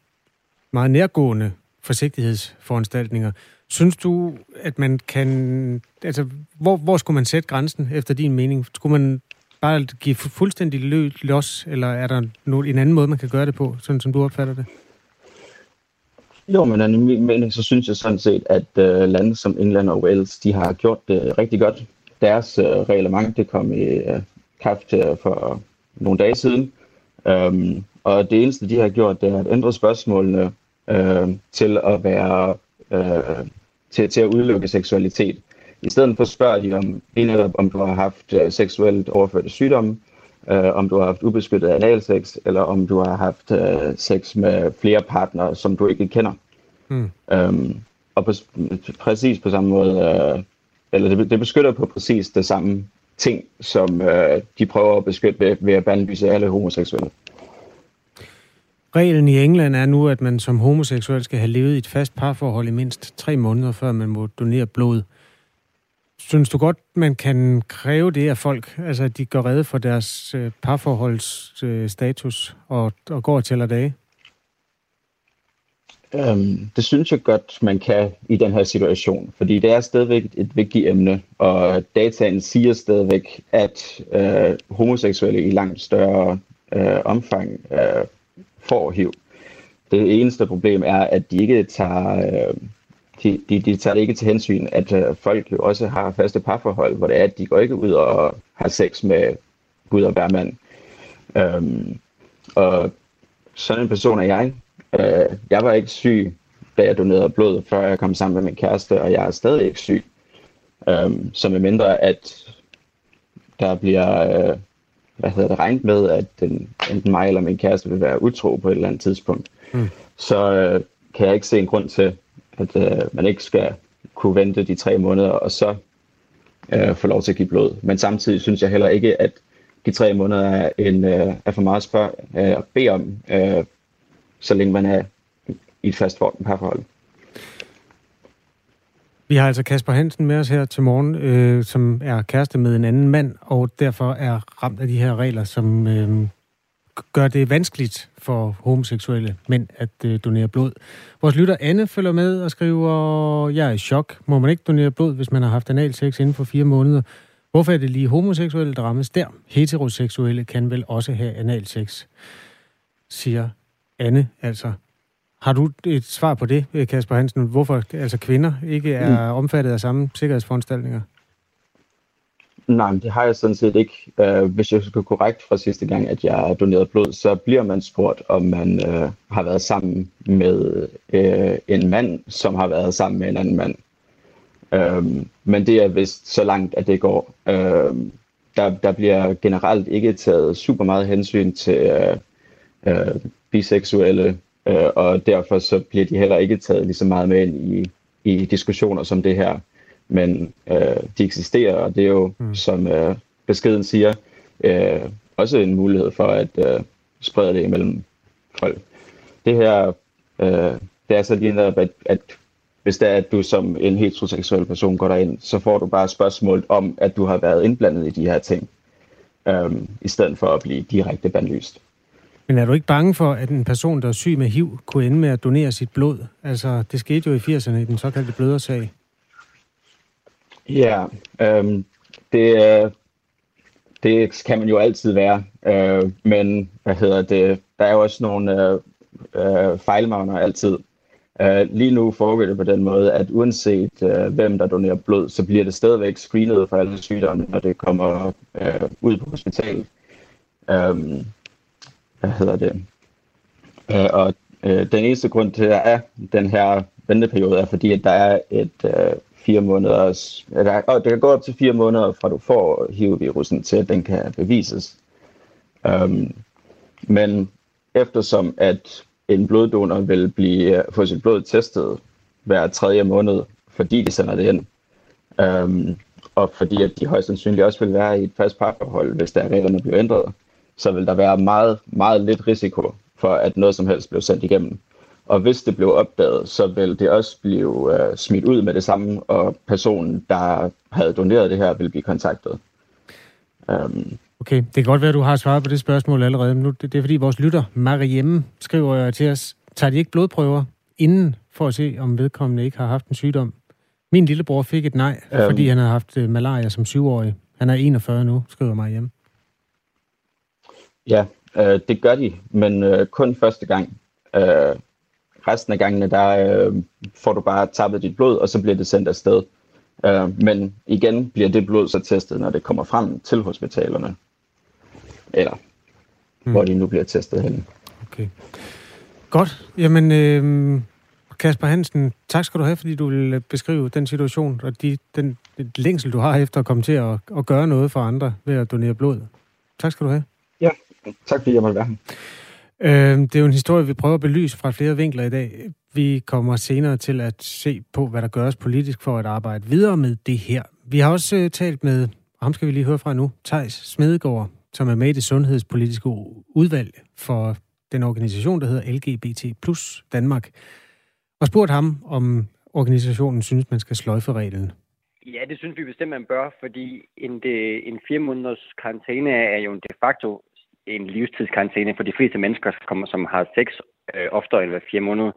meget nærgående forsigtighedsforanstaltninger. Synes du, at man kan... Altså, hvor, hvor skulle man sætte grænsen efter din mening? Skulle man bare give fuldstændig løs los, eller er der no, en anden måde, man kan gøre det på, sådan som du opfatter det? Jo, men i min mening, så synes jeg sådan set, at øh, lande som England og Wales, de har gjort det rigtig godt. Deres øh, reglement, det kom i øh, kraft øh, for nogle dage siden. Øhm, og det eneste, de har gjort, det er at ændre spørgsmålene øh, til at være øh, til, til at udelukke seksualitet. I stedet for spørger de om, lige netop, om du har haft øh, seksuelt overførte sygdomme, øh, om du har haft ubeskyttet analsex, eller om du har haft øh, sex med flere partnere, som du ikke kender. Mm. Øhm, og på, præcis på samme måde, øh, eller det, det beskytter på præcis det samme ting, som øh, de prøver at beskytte ved, ved at bandlyse alle homoseksuelle. Reglen i England er nu, at man som homoseksuel skal have levet i et fast parforhold i mindst tre måneder, før man må donere blod. Synes du godt, man kan kræve det af folk, altså at de går redde for deres øh, parforholdsstatus øh, status og, og går og tæller dage? Øhm, det synes jeg godt, man kan i den her situation, fordi det er stadigvæk et vigtigt emne, og dataen siger stadigvæk, at øh, homoseksuelle i langt større øh, omfang øh, får HIV. Det eneste problem er, at de ikke tager, øh, de, de, de tager ikke til hensyn, at øh, folk jo også har faste parforhold, hvor det er, at de går ikke ud og har sex med Gud og hver mand. Øhm, og sådan en person er jeg. Øh, jeg var ikke syg, da jeg donerede blod, før jeg kom sammen med min kæreste, og jeg er stadig ikke syg. Øhm, så med mindre, at der bliver øh, hvad hedder det, regnet med, at den, enten mig eller min kæreste vil være utro på et eller andet tidspunkt. Mm. Så øh, kan jeg ikke se en grund til, at øh, man ikke skal kunne vente de tre måneder, og så øh, få lov til at give blod. Men samtidig synes jeg heller ikke, at de tre måneder er, en, øh, er for meget at, spørge, øh, at bede om, øh, så længe man er i et fast parforhold. Vi har altså Kasper Hansen med os her til morgen, øh, som er kæreste med en anden mand, og derfor er ramt af de her regler, som øh, gør det vanskeligt for homoseksuelle mænd at øh, donere blod. Vores lytter Anne følger med og skriver, jeg er i chok. Må man ikke donere blod, hvis man har haft analsex inden for fire måneder? Hvorfor er det lige homoseksuelle, der rammes der? Heteroseksuelle kan vel også have analsex, siger Anne altså. Har du et svar på det, Kasper Hansen? Hvorfor altså kvinder ikke er mm. omfattet af samme sikkerhedsforanstaltninger? Nej, det har jeg sådan set ikke. Uh, hvis jeg husker korrekt fra sidste gang, at jeg har doneret blod, så bliver man spurgt, om man uh, har været sammen med uh, en mand, som har været sammen med en anden mand. Uh, men det er vist så langt, at det går. Uh, der, der bliver generelt ikke taget super meget hensyn til uh, uh, biseksuelle, uh, og derfor så bliver de heller ikke taget lige så meget med ind i, i diskussioner som det her men øh, de eksisterer, og det er jo, mm. som øh, beskeden siger, øh, også en mulighed for at øh, sprede det imellem folk. Det her, øh, det er så lige netop, at, at hvis det er, at du som en heteroseksuel person går derind, så får du bare spørgsmål om, at du har været indblandet i de her ting, øh, i stedet for at blive direkte bandlyst. Men er du ikke bange for, at en person, der er syg med HIV, kunne ende med at donere sit blod? Altså, det skete jo i 80'erne i den såkaldte blødersag. Ja, øhm, det, det kan man jo altid være, øh, men hvad hedder det, der er jo også nogle øh, øh, fejlmagner altid. Øh, lige nu foregår det på den måde, at uanset øh, hvem der donerer blod, så bliver det stadigvæk screenet for alle sygdomme, når det kommer øh, ud på hospitalet. Øh, hvad hedder det? Øh, og øh, den eneste grund til, at der er den her venteperiode, er fordi, at der er et øh, fire måneder, eller, og det kan gå op til fire måneder, fra du får HIV-virusen til, at den kan bevises. Um, men eftersom at en bloddonor vil blive, få sit blod testet hver tredje måned, fordi de sender det ind, um, og fordi at de højst sandsynligt også vil være i et fast parforhold, hvis der reglerne bliver ændret, så vil der være meget, meget lidt risiko for, at noget som helst bliver sendt igennem. Og hvis det blev opdaget, så vil det også blive uh, smidt ud med det samme, og personen, der havde doneret det her, vil blive kontaktet. Um, okay, det kan godt være, at du har svaret på det spørgsmål allerede. Nu, det, det er fordi vores lytter, Mariemme, skriver til os, tager de ikke blodprøver inden for at se, om vedkommende ikke har haft en sygdom? Min lillebror fik et nej, um, fordi han havde haft uh, malaria som syvårig. Han er 41 nu, skriver Mariemme. Ja, øh, det gør de, men øh, kun første gang. Øh, resten af gangene, der øh, får du bare tappet dit blod, og så bliver det sendt afsted. Øh, men igen bliver det blod så testet, når det kommer frem til hospitalerne. Eller hmm. hvor de nu bliver testet hen. Okay. Godt. Jamen, øh, Kasper Hansen, tak skal du have, fordi du vil beskrive den situation, og de, den, den længsel, du har efter at komme til at, at gøre noget for andre ved at donere blod. Tak skal du have. Ja, tak fordi jeg måtte være her. Øh, det er jo en historie, vi prøver at belyse fra flere vinkler i dag. Vi kommer senere til at se på, hvad der gøres politisk for at arbejde videre med det her. Vi har også øh, talt med, og ham skal vi lige høre fra nu, Tejs Smedegaard, som er med i det sundhedspolitiske udvalg for den organisation, der hedder LGBT plus Danmark, og spurgt ham, om organisationen synes, man skal sløjfe reglen. Ja, det synes vi bestemt, man bør, fordi en, de, en fire måneders karantæne er jo de facto en livstidskarantæne for de fleste mennesker, som, som har sex øh, oftere end hver fire måneder.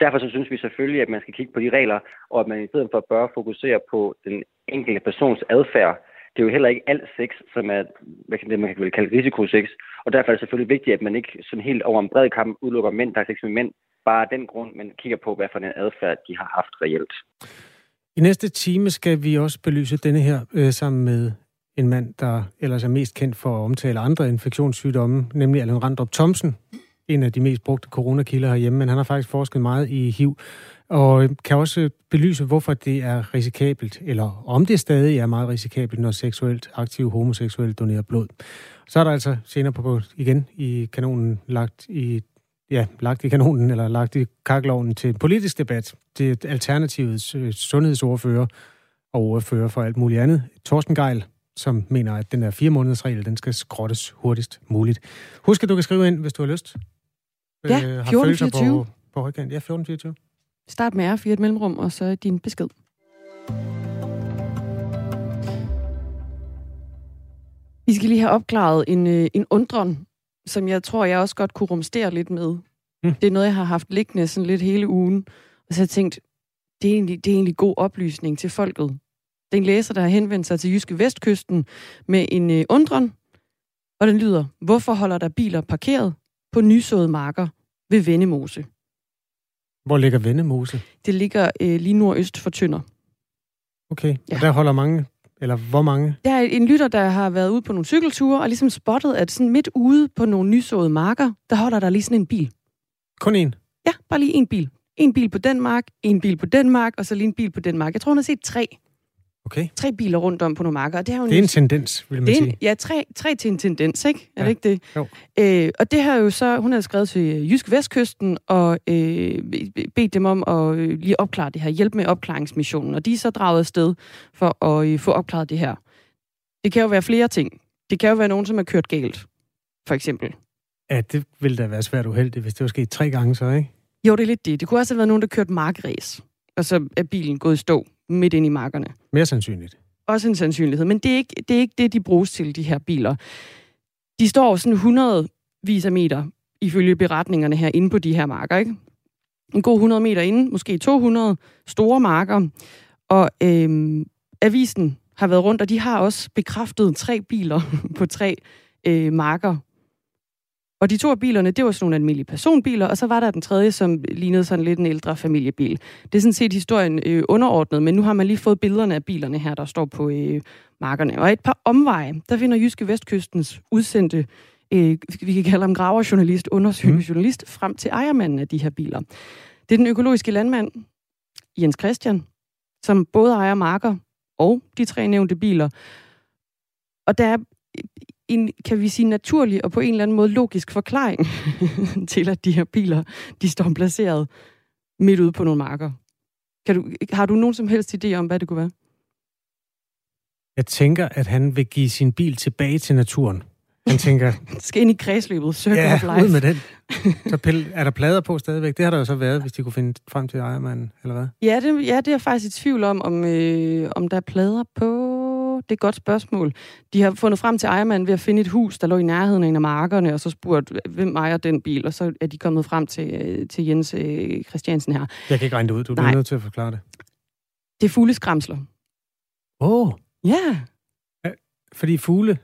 Derfor så synes vi selvfølgelig, at man skal kigge på de regler, og at man i stedet for bør fokusere på den enkelte persons adfærd. Det er jo heller ikke alt sex, som er hvad kan det, man kan kalde risikosex, og derfor er det selvfølgelig vigtigt, at man ikke sådan helt over en bred kamp udelukker mænd, der er sex med mænd, bare af den grund, men kigger på, hvad for en adfærd de har haft reelt. I næste time skal vi også belyse denne her øh, sammen med en mand, der ellers er mest kendt for at omtale andre infektionssygdomme, nemlig Allan Randrup Thomsen. en af de mest brugte coronakilder herhjemme, men han har faktisk forsket meget i HIV, og kan også belyse, hvorfor det er risikabelt, eller om det stadig er meget risikabelt, når seksuelt aktive homoseksuelle donerer blod. Så er der altså senere på igen i kanonen lagt i ja, lagt i kanonen, eller lagt i kakloven til en politisk debat. Det er Alternativets øh, sundhedsordfører og ordfører for alt muligt andet, Torsten Geil, som mener, at den der fire måneders regel, den skal skrottes hurtigst muligt. Husk, at du kan skrive ind, hvis du har lyst. Ja, 1424. Øh, på, på højkant. Ja, 1424. Start med R4 et mellemrum, og så din besked. Vi skal lige have opklaret en, øh, en undren, som jeg tror, jeg også godt kunne rumstere lidt med. Mm. Det er noget, jeg har haft liggende sådan lidt hele ugen. Og så har jeg tænkt, det er, egentlig, det er egentlig god oplysning til folket. Det er en læser, der har henvendt sig til Jyske Vestkysten med en øh, undren, og den lyder, hvorfor holder der biler parkeret på nysåede marker ved Vennemose? Hvor ligger Vennemose? Det ligger øh, lige nordøst for Tønder. Okay, ja. og der holder mange, eller hvor mange? Der er en lytter, der har været ude på nogle cykelture, og ligesom spottet, at sådan midt ude på nogle nysåede marker, der holder der lige sådan en bil. Kun en? Ja, bare lige en bil. En bil på den mark, en bil på den mark, og så lige en bil på den mark. Jeg tror, hun har set tre. Okay. Tre biler rundt om på nogle marker. det er, jo det er en, en tendens, vil man det er en, sige. Ja, tre, tre til en tendens, ikke? Er ja. det ikke det? Jo. Øh, og det har jo så, hun har skrevet til Jysk Vestkysten og øh, bedt dem om at øh, lige opklare det her, hjælpe med opklaringsmissionen. Og de er så draget afsted for at øh, få opklaret det her. Det kan jo være flere ting. Det kan jo være nogen, som er kørt galt, for eksempel. Ja, det ville da være svært uheldigt, hvis det var sket tre gange så, ikke? Jo, det er lidt det. Det kunne også have været nogen, der kørte markræs, og så er bilen gået i stå midt ind i markerne. Mere sandsynligt. Også en sandsynlighed, men det er, ikke, det er ikke det, de bruges til, de her biler. De står sådan 100 vis af meter, ifølge beretningerne her, inde på de her marker, ikke? En god 100 meter inde, måske 200 store marker. Og øhm, avisen har været rundt, og de har også bekræftet tre biler på tre øh, marker og de to af bilerne, det var sådan nogle almindelige personbiler, og så var der den tredje, som lignede sådan lidt en ældre familiebil. Det er sådan set historien øh, underordnet, men nu har man lige fået billederne af bilerne her, der står på øh, markerne. Og et par omveje, der finder Jyske Vestkystens udsendte, øh, vi kan kalde ham graverjournalist, undersøgende mm. journalist, frem til ejermanden af de her biler. Det er den økologiske landmand, Jens Christian, som både ejer marker og de tre nævnte biler. Og der er en, kan vi sige, naturlig og på en eller anden måde logisk forklaring til, at de her biler, de står placeret midt ude på nogle marker. Kan du, har du nogen som helst idé om, hvad det kunne være? Jeg tænker, at han vil give sin bil tilbage til naturen. Han tænker... skal ind i kredsløbet, circle ja, of life. ud med den. Så pille, er der plader på stadigvæk? Det har der jo så været, hvis de kunne finde frem til ejermanden, eller hvad? Ja, det, ja, det er jeg faktisk i tvivl om, om, øh, om der er plader på det er et godt spørgsmål. De har fundet frem til ejermanden ved at finde et hus, der lå i nærheden af en af markerne, og så spurgt, hvem ejer den bil, og så er de kommet frem til, øh, til Jens øh, Christiansen her. Jeg kan ikke regne det ud, du er nødt til at forklare det. Det er fugleskramsler. Åh! Oh. Ja. ja. Fordi fugle?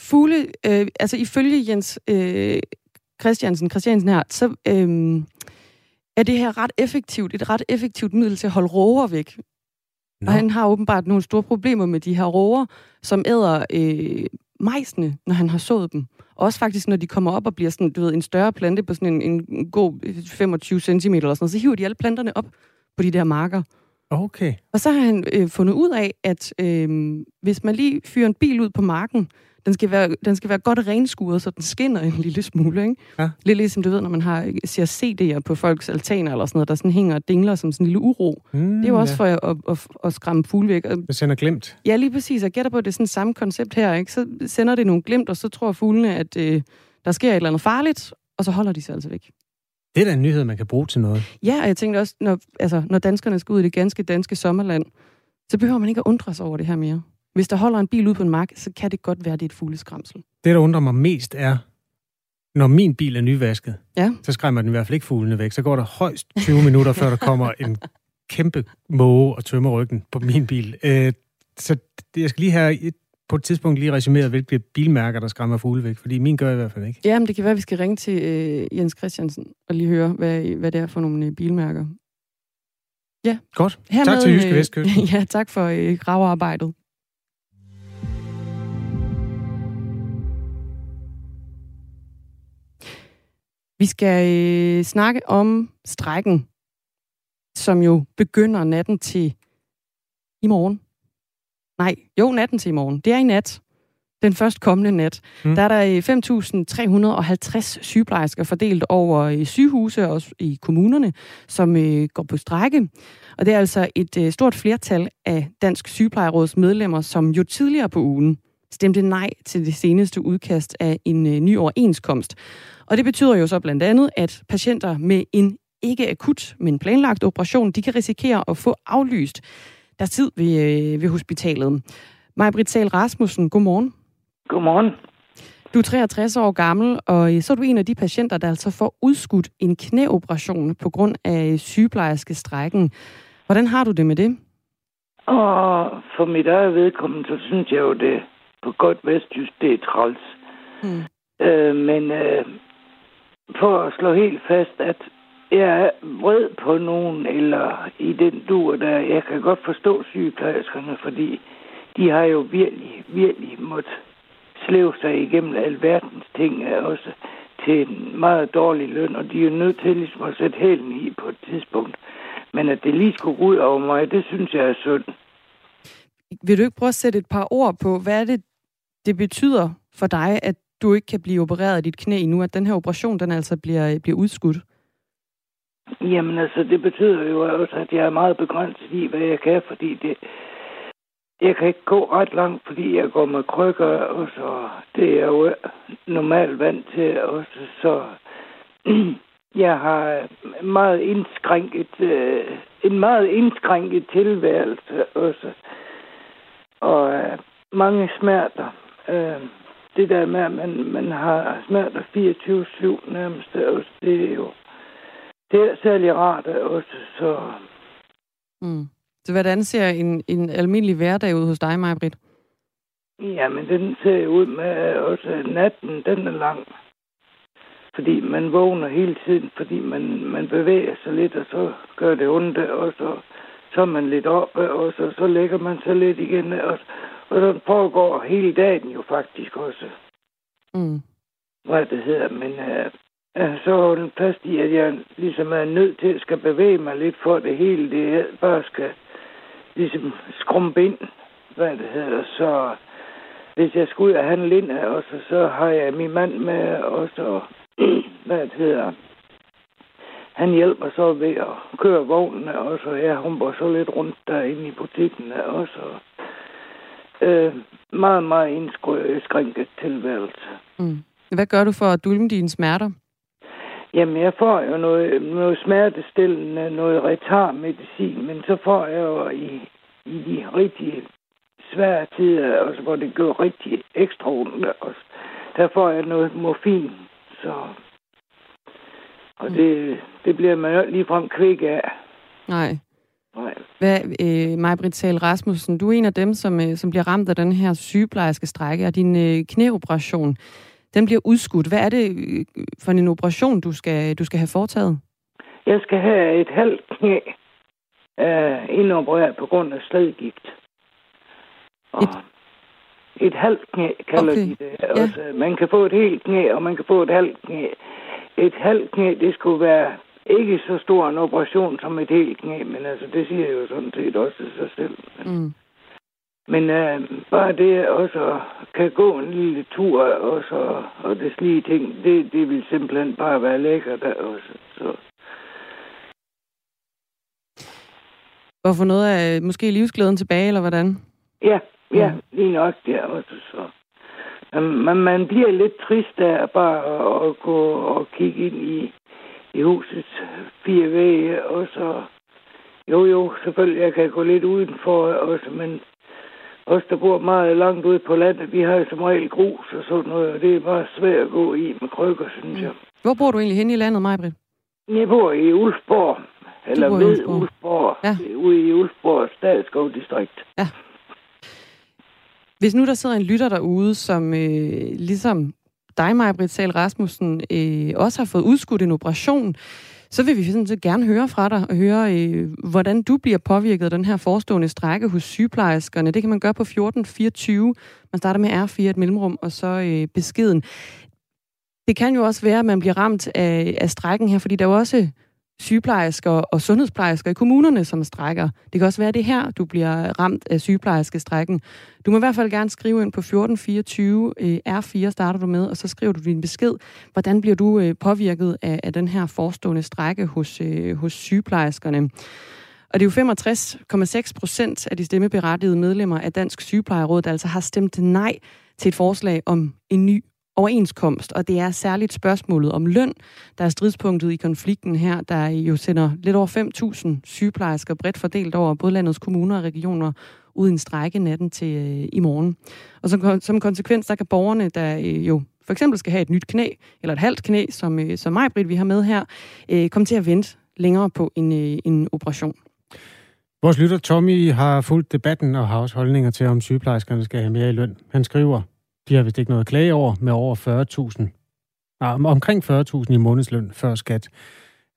Fugle, øh, altså ifølge Jens øh, Christiansen, Christiansen her, så øh, er det her ret effektivt, et ret effektivt middel til at holde råger væk. Nå. Og han har åbenbart nogle store problemer med de her roer, som æder øh, majsene, når han har sået dem. Også faktisk, når de kommer op og bliver sådan, du ved, en større plante på sådan en, en god 25 cm eller sådan noget, så hiver de alle planterne op på de der marker. Okay. Og så har han øh, fundet ud af, at øh, hvis man lige fyrer en bil ud på marken, den skal være, den skal være godt renskuret, så den skinner en lille smule. Ikke? Ja. Lidt ligesom du ved, når man har, ser CD'er på folks altaner eller sådan noget, der sådan hænger og dingler som sådan en lille uro. Mm, det er jo også ja. for at, at, at, at skræmme fugle væk. Det sender glimt. Ja, lige præcis. Jeg gætter på, at det er sådan samme koncept her. Ikke? Så sender det nogle glimt, og så tror fuglene, at øh, der sker et eller andet farligt, og så holder de sig altså væk. Det er da en nyhed, man kan bruge til noget. Ja, og jeg tænkte også, når, altså, når danskerne skal ud i det ganske danske sommerland, så behøver man ikke at undre sig over det her mere. Hvis der holder en bil ud på en mark, så kan det godt være, det er et fugleskramsel. Det, der undrer mig mest, er, når min bil er nyvasket, ja. så skræmmer den i hvert fald ikke fuglene væk. Så går der højst 20 minutter, før der kommer en kæmpe måge og tømmer ryggen på min bil. Øh, så jeg skal lige have et, på et tidspunkt lige resumeret, hvilke bilmærker, der skræmmer fugle væk, fordi min gør i hvert fald ikke. Ja, men det kan være, at vi skal ringe til øh, Jens Christiansen og lige høre, hvad, hvad det er for nogle øh, bilmærker. Ja. Godt. Hermed, tak til Jyske Vestkysten. ja, tak for øh, gravearbejdet. Vi skal øh, snakke om strækken, som jo begynder natten til i morgen. Nej, jo, natten til i morgen. Det er i nat. Den først kommende nat. Mm. Der er der 5.350 øh, sygeplejersker fordelt over i sygehuse og i kommunerne, som øh, går på strække. Og det er altså et øh, stort flertal af Dansk Sygeplejeråds medlemmer, som jo tidligere på ugen stemte nej til det seneste udkast af en øh, ny overenskomst. Og det betyder jo så blandt andet, at patienter med en ikke akut, men planlagt operation, de kan risikere at få aflyst deres tid ved, øh, ved hospitalet. Maj-Britt Sahl Rasmussen, godmorgen. Godmorgen. Du er 63 år gammel, og øh, så er du en af de patienter, der altså får udskudt en knæoperation på grund af sygeplejerske strækken. Hvordan har du det med det? Og for mit eget vedkommende, så synes jeg jo, det på godt vestjysk, det er træls. Mm. Øh, men øh, for at slå helt fast, at jeg er vred på nogen, eller i den dur, der jeg kan godt forstå sygeplejerskerne, fordi de har jo virkelig, virkelig måttet slæve sig igennem alverdens ting, også til en meget dårlig løn, og de er jo nødt til ligesom at sætte hælen i på et tidspunkt. Men at det lige skulle gå ud over mig, det synes jeg er synd. Vil du ikke prøve at sætte et par ord på, hvad er det, det betyder for dig, at du ikke kan blive opereret i dit knæ nu, at den her operation, den altså bliver, bliver udskudt? Jamen altså, det betyder jo også, at jeg er meget begrænset i, hvad jeg kan, fordi det, jeg kan ikke gå ret langt, fordi jeg går med krykker, og så det er jeg jo normalt vant til også, så jeg har meget indskrænket, øh, en meget indskrænket tilværelse også, og øh, mange smerter. Øh, det der med, at man, man har smerter 24-7 nærmest, også, det er jo det er særlig rart også, så... Mm. Så hvordan ser en, en almindelig hverdag ud hos dig, Majbrit? Jamen, den ser ud med også natten, den er lang. Fordi man vågner hele tiden, fordi man, man bevæger sig lidt, og så gør det ondt, og så, så er man lidt oppe, og så, så lægger man sig lidt igen, og, og så pågår hele dagen jo faktisk også. Mm. Hvad det hedder, men uh, så holde fast i, at jeg ligesom er nødt til at skal bevæge mig lidt for det hele. Det bare skal ligesom skrumpe ind, hvad det hedder. Så hvis jeg skal ud og handle ind også, så har jeg min mand med også, hvad det hedder. Han hjælper så ved at køre vognene også, og jeg humper så lidt rundt derinde i butikken også. Øh, meget, meget indskrænket tilværelse. Mm. Hvad gør du for at dulme dine smerter? Jamen, jeg får jo noget, noget smertestillende, noget retardmedicin, men så får jeg jo i, i de rigtig svære tider, også hvor det går rigtig ekstra ondt, også, der får jeg noget morfin, så... Og mm. det, det bliver man jo ligefrem kvik af. Nej. Hvad, øh, Maj-Britt Sahl Rasmussen, du er en af dem, som, øh, som bliver ramt af den her sygeplejerske strække og din øh, knæoperation den bliver udskudt. Hvad er det øh, for en operation, du skal, du skal have foretaget? Jeg skal have et halvt knæ uh, indopereret på grund af sledgigt. Og et, et halvt knæ kalder okay. de det. Ja. Også, man kan få et helt knæ, og man kan få et halvt knæ. Et halvt knæ, det skulle være ikke så stor en operation som et helt knæ, men altså, det siger jo sådan set også sig selv. Mm. Men øh, bare det også kan gå en lille tur og, så, og det slige ting, det, det vil simpelthen bare være lækkert også. Så. Og få noget af måske livsglæden tilbage, eller hvordan? Ja, ja, mm. lige nok der også. Så. Man, man bliver lidt trist af bare at gå og kigge ind i, i husets fire vægge, og så jo, jo, selvfølgelig, jeg kan gå lidt udenfor også, men os, der bor meget langt ude på landet, vi har jo som regel grus og sådan noget, og det er bare svært at gå i med krykker, synes mm. jeg. Hvor bor du egentlig henne i landet, Majbrit? Jeg bor i Ulfborg, eller ved Ulfborg, Ulfborg ja. ude i Ulfborg Statskovdistrikt. Ja. Hvis nu der sidder en lytter derude, som øh, ligesom dig, Maja Britsal Rasmussen, øh, også har fået udskudt en operation, så vil vi sådan set gerne høre fra dig og høre, øh, hvordan du bliver påvirket af den her forestående strække hos sygeplejerskerne. Det kan man gøre på 1424. Man starter med R4 et mellemrum, og så øh, beskeden. det kan jo også være, at man bliver ramt af, af strækken her, fordi der er jo også sygeplejersker og sundhedsplejersker i kommunerne, som strækker. Det kan også være det her, du bliver ramt af sygeplejerskestrækken. Du må i hvert fald gerne skrive ind på 1424 øh, R4 starter du med, og så skriver du din besked. Hvordan bliver du øh, påvirket af, af den her forestående strække hos, øh, hos sygeplejerskerne? Og det er jo 65,6 procent af de stemmeberettigede medlemmer af Dansk Sygeplejeråd, der altså har stemt nej til et forslag om en ny overenskomst, og det er særligt spørgsmålet om løn, der er stridspunktet i konflikten her, der jo sender lidt over 5.000 sygeplejersker bredt fordelt over både landets kommuner og regioner ud i en strække natten til øh, i morgen. Og som, som konsekvens, der kan borgerne, der øh, jo for eksempel skal have et nyt knæ, eller et halvt knæ, som, øh, som mig, Britt, vi har med her, øh, komme til at vente længere på en, øh, en operation. Vores lytter Tommy har fulgt debatten og har også holdninger til, om sygeplejerskerne skal have mere i løn. Han skriver, de har vist ikke noget at klage over med over 40.000. Nej, omkring 40.000 i månedsløn før skat.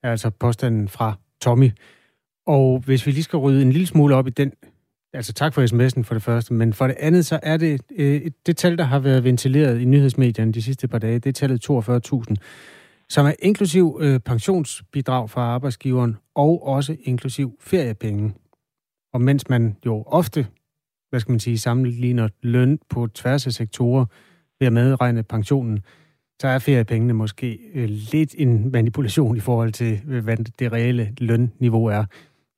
Er altså påstanden fra Tommy. Og hvis vi lige skal rydde en lille smule op i den, altså tak for sms'en for det første, men for det andet, så er det øh, det tal, der har været ventileret i nyhedsmedierne de sidste par dage, det er tallet 42.000, som er inklusiv øh, pensionsbidrag fra arbejdsgiveren og også inklusiv feriepenge. Og mens man jo ofte hvad skal man sige, sammenligner løn på tværs af sektorer ved at medregne pensionen, så er feriepengene måske øh, lidt en manipulation i forhold til, øh, hvad det reelle lønniveau er.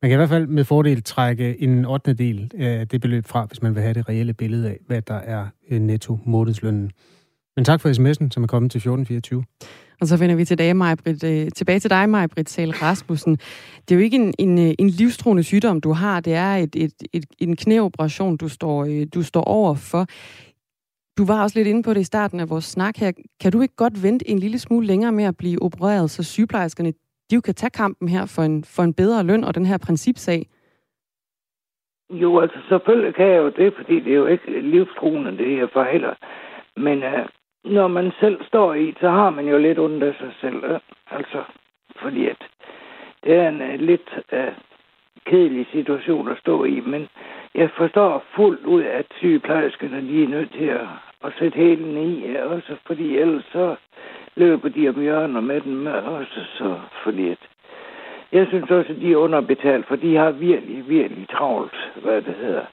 Man kan i hvert fald med fordel trække en 8. del af det beløb fra, hvis man vil have det reelle billede af, hvad der er øh, netto månedslønnen. Men tak for sms'en, som er kommet til 1424. Og så finder vi tilbage, Majbrit, øh, tilbage til dig, Majbrit Sal Rasmussen. Det er jo ikke en, en, øh, en livstruende sygdom, du har. Det er et, et, et, en knæoperation, du står, øh, du står over for. Du var også lidt inde på det i starten af vores snak her. Kan du ikke godt vente en lille smule længere med at blive opereret, så sygeplejerskerne de jo kan tage kampen her for en, for en bedre løn og den her principsag? Jo, altså selvfølgelig kan jeg jo det, fordi det er jo ikke livstruende, det her for heller. Men uh, når man selv står i, så har man jo lidt ondt af sig selv. Øh, altså, fordi at det er en uh, lidt uh, kedelig situation at stå i, men jeg forstår fuldt ud, at sygeplejerskerne de er nødt til at, at sætte hælen i, også fordi ellers så løber de om hjørner med den også, så fordi at jeg synes også, at de er underbetalt, for de har virkelig, virkelig travlt, hvad det hedder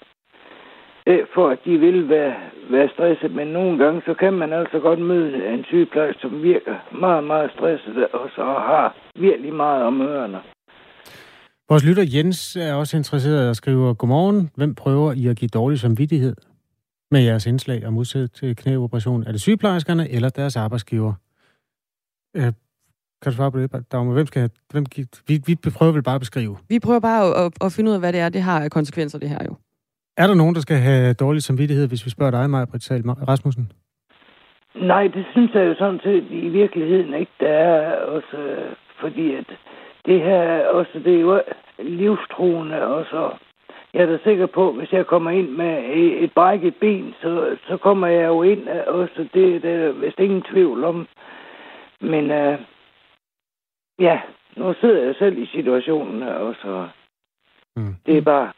øh, for at de vil være, være stresset. Men nogle gange, så kan man altså godt møde en sygeplejerske, som virker meget, meget stresset, og så har virkelig meget om ørerne. Vores lytter Jens er også interesseret og skriver, Godmorgen, hvem prøver I at give dårlig samvittighed med jeres indslag om udsæt til knæoperation? Er det sygeplejerskerne eller deres arbejdsgiver? Øh, kan du svare på det, Dagmar? Hvem skal, hvem, vi, vi prøver vel bare at beskrive. Vi prøver bare at, at, at finde ud af, hvad det er, det har konsekvenser, det her jo. Er der nogen, der skal have dårlig samvittighed, hvis vi spørger dig, Maja Britt Rasmussen? Nej, det synes jeg jo sådan set i virkeligheden ikke, der er også, fordi at det her også, det er jo livstruende også. Jeg er da sikker på, hvis jeg kommer ind med et brækket ben, så, så kommer jeg jo ind også. Det, det er vist ingen tvivl om. Men uh, ja, nu sidder jeg selv i situationen også. Mm. Det er bare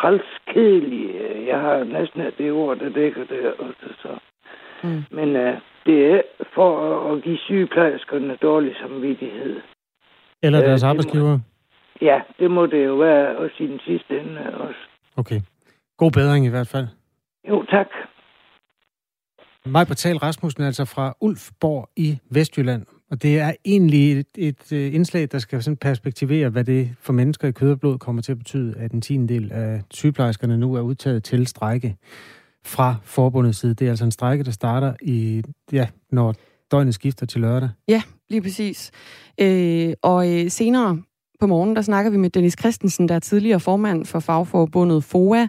træls kedelig. Jeg har næsten det ord, der dækker det også. Så. Mm. Men uh, det er for at give sygeplejerskerne dårlig samvittighed. Eller deres uh, arbejdsgiver? Må, ja, det må det jo være også i den sidste ende også. Okay. God bedring i hvert fald. Jo, tak. Maj Bertal Rasmussen, altså fra Ulfborg i Vestjylland. Og det er egentlig et, et øh, indslag, der skal sådan perspektivere, hvad det for mennesker i kød og blod kommer til at betyde, at en tiende del af sygeplejerskerne nu er udtaget til strække fra forbundets side. Det er altså en strække, der starter i, ja, når døgnet skifter til lørdag. Ja, lige præcis. Øh, og øh, senere på morgen, der snakker vi med Dennis Christensen, der er tidligere formand for fagforbundet FOA.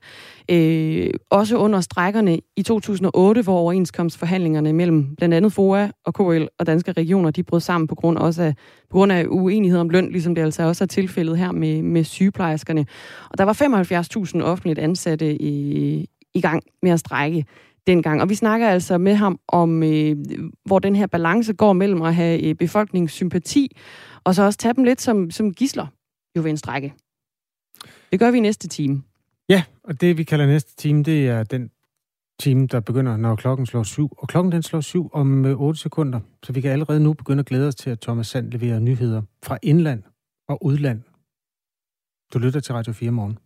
Øh, også under strækkerne i 2008, hvor overenskomstforhandlingerne mellem blandt andet FOA og KL og danske regioner, de brød sammen på grund, også af, på grund af uenighed om løn, ligesom det altså også er tilfældet her med, med sygeplejerskerne. Og der var 75.000 offentligt ansatte i, i gang med at strække dengang. Og vi snakker altså med ham om, øh, hvor den her balance går mellem at have øh, befolkningssympati og så også tage dem lidt som, som gisler jo ved en strække. Det gør vi i næste time. Ja, og det vi kalder næste time, det er den time, der begynder, når klokken slår syv. Og klokken den slår syv om øh, 8 sekunder, så vi kan allerede nu begynde at glæde os til, at Thomas Sand leverer nyheder fra indland og udland. Du lytter til Radio 4 morgen.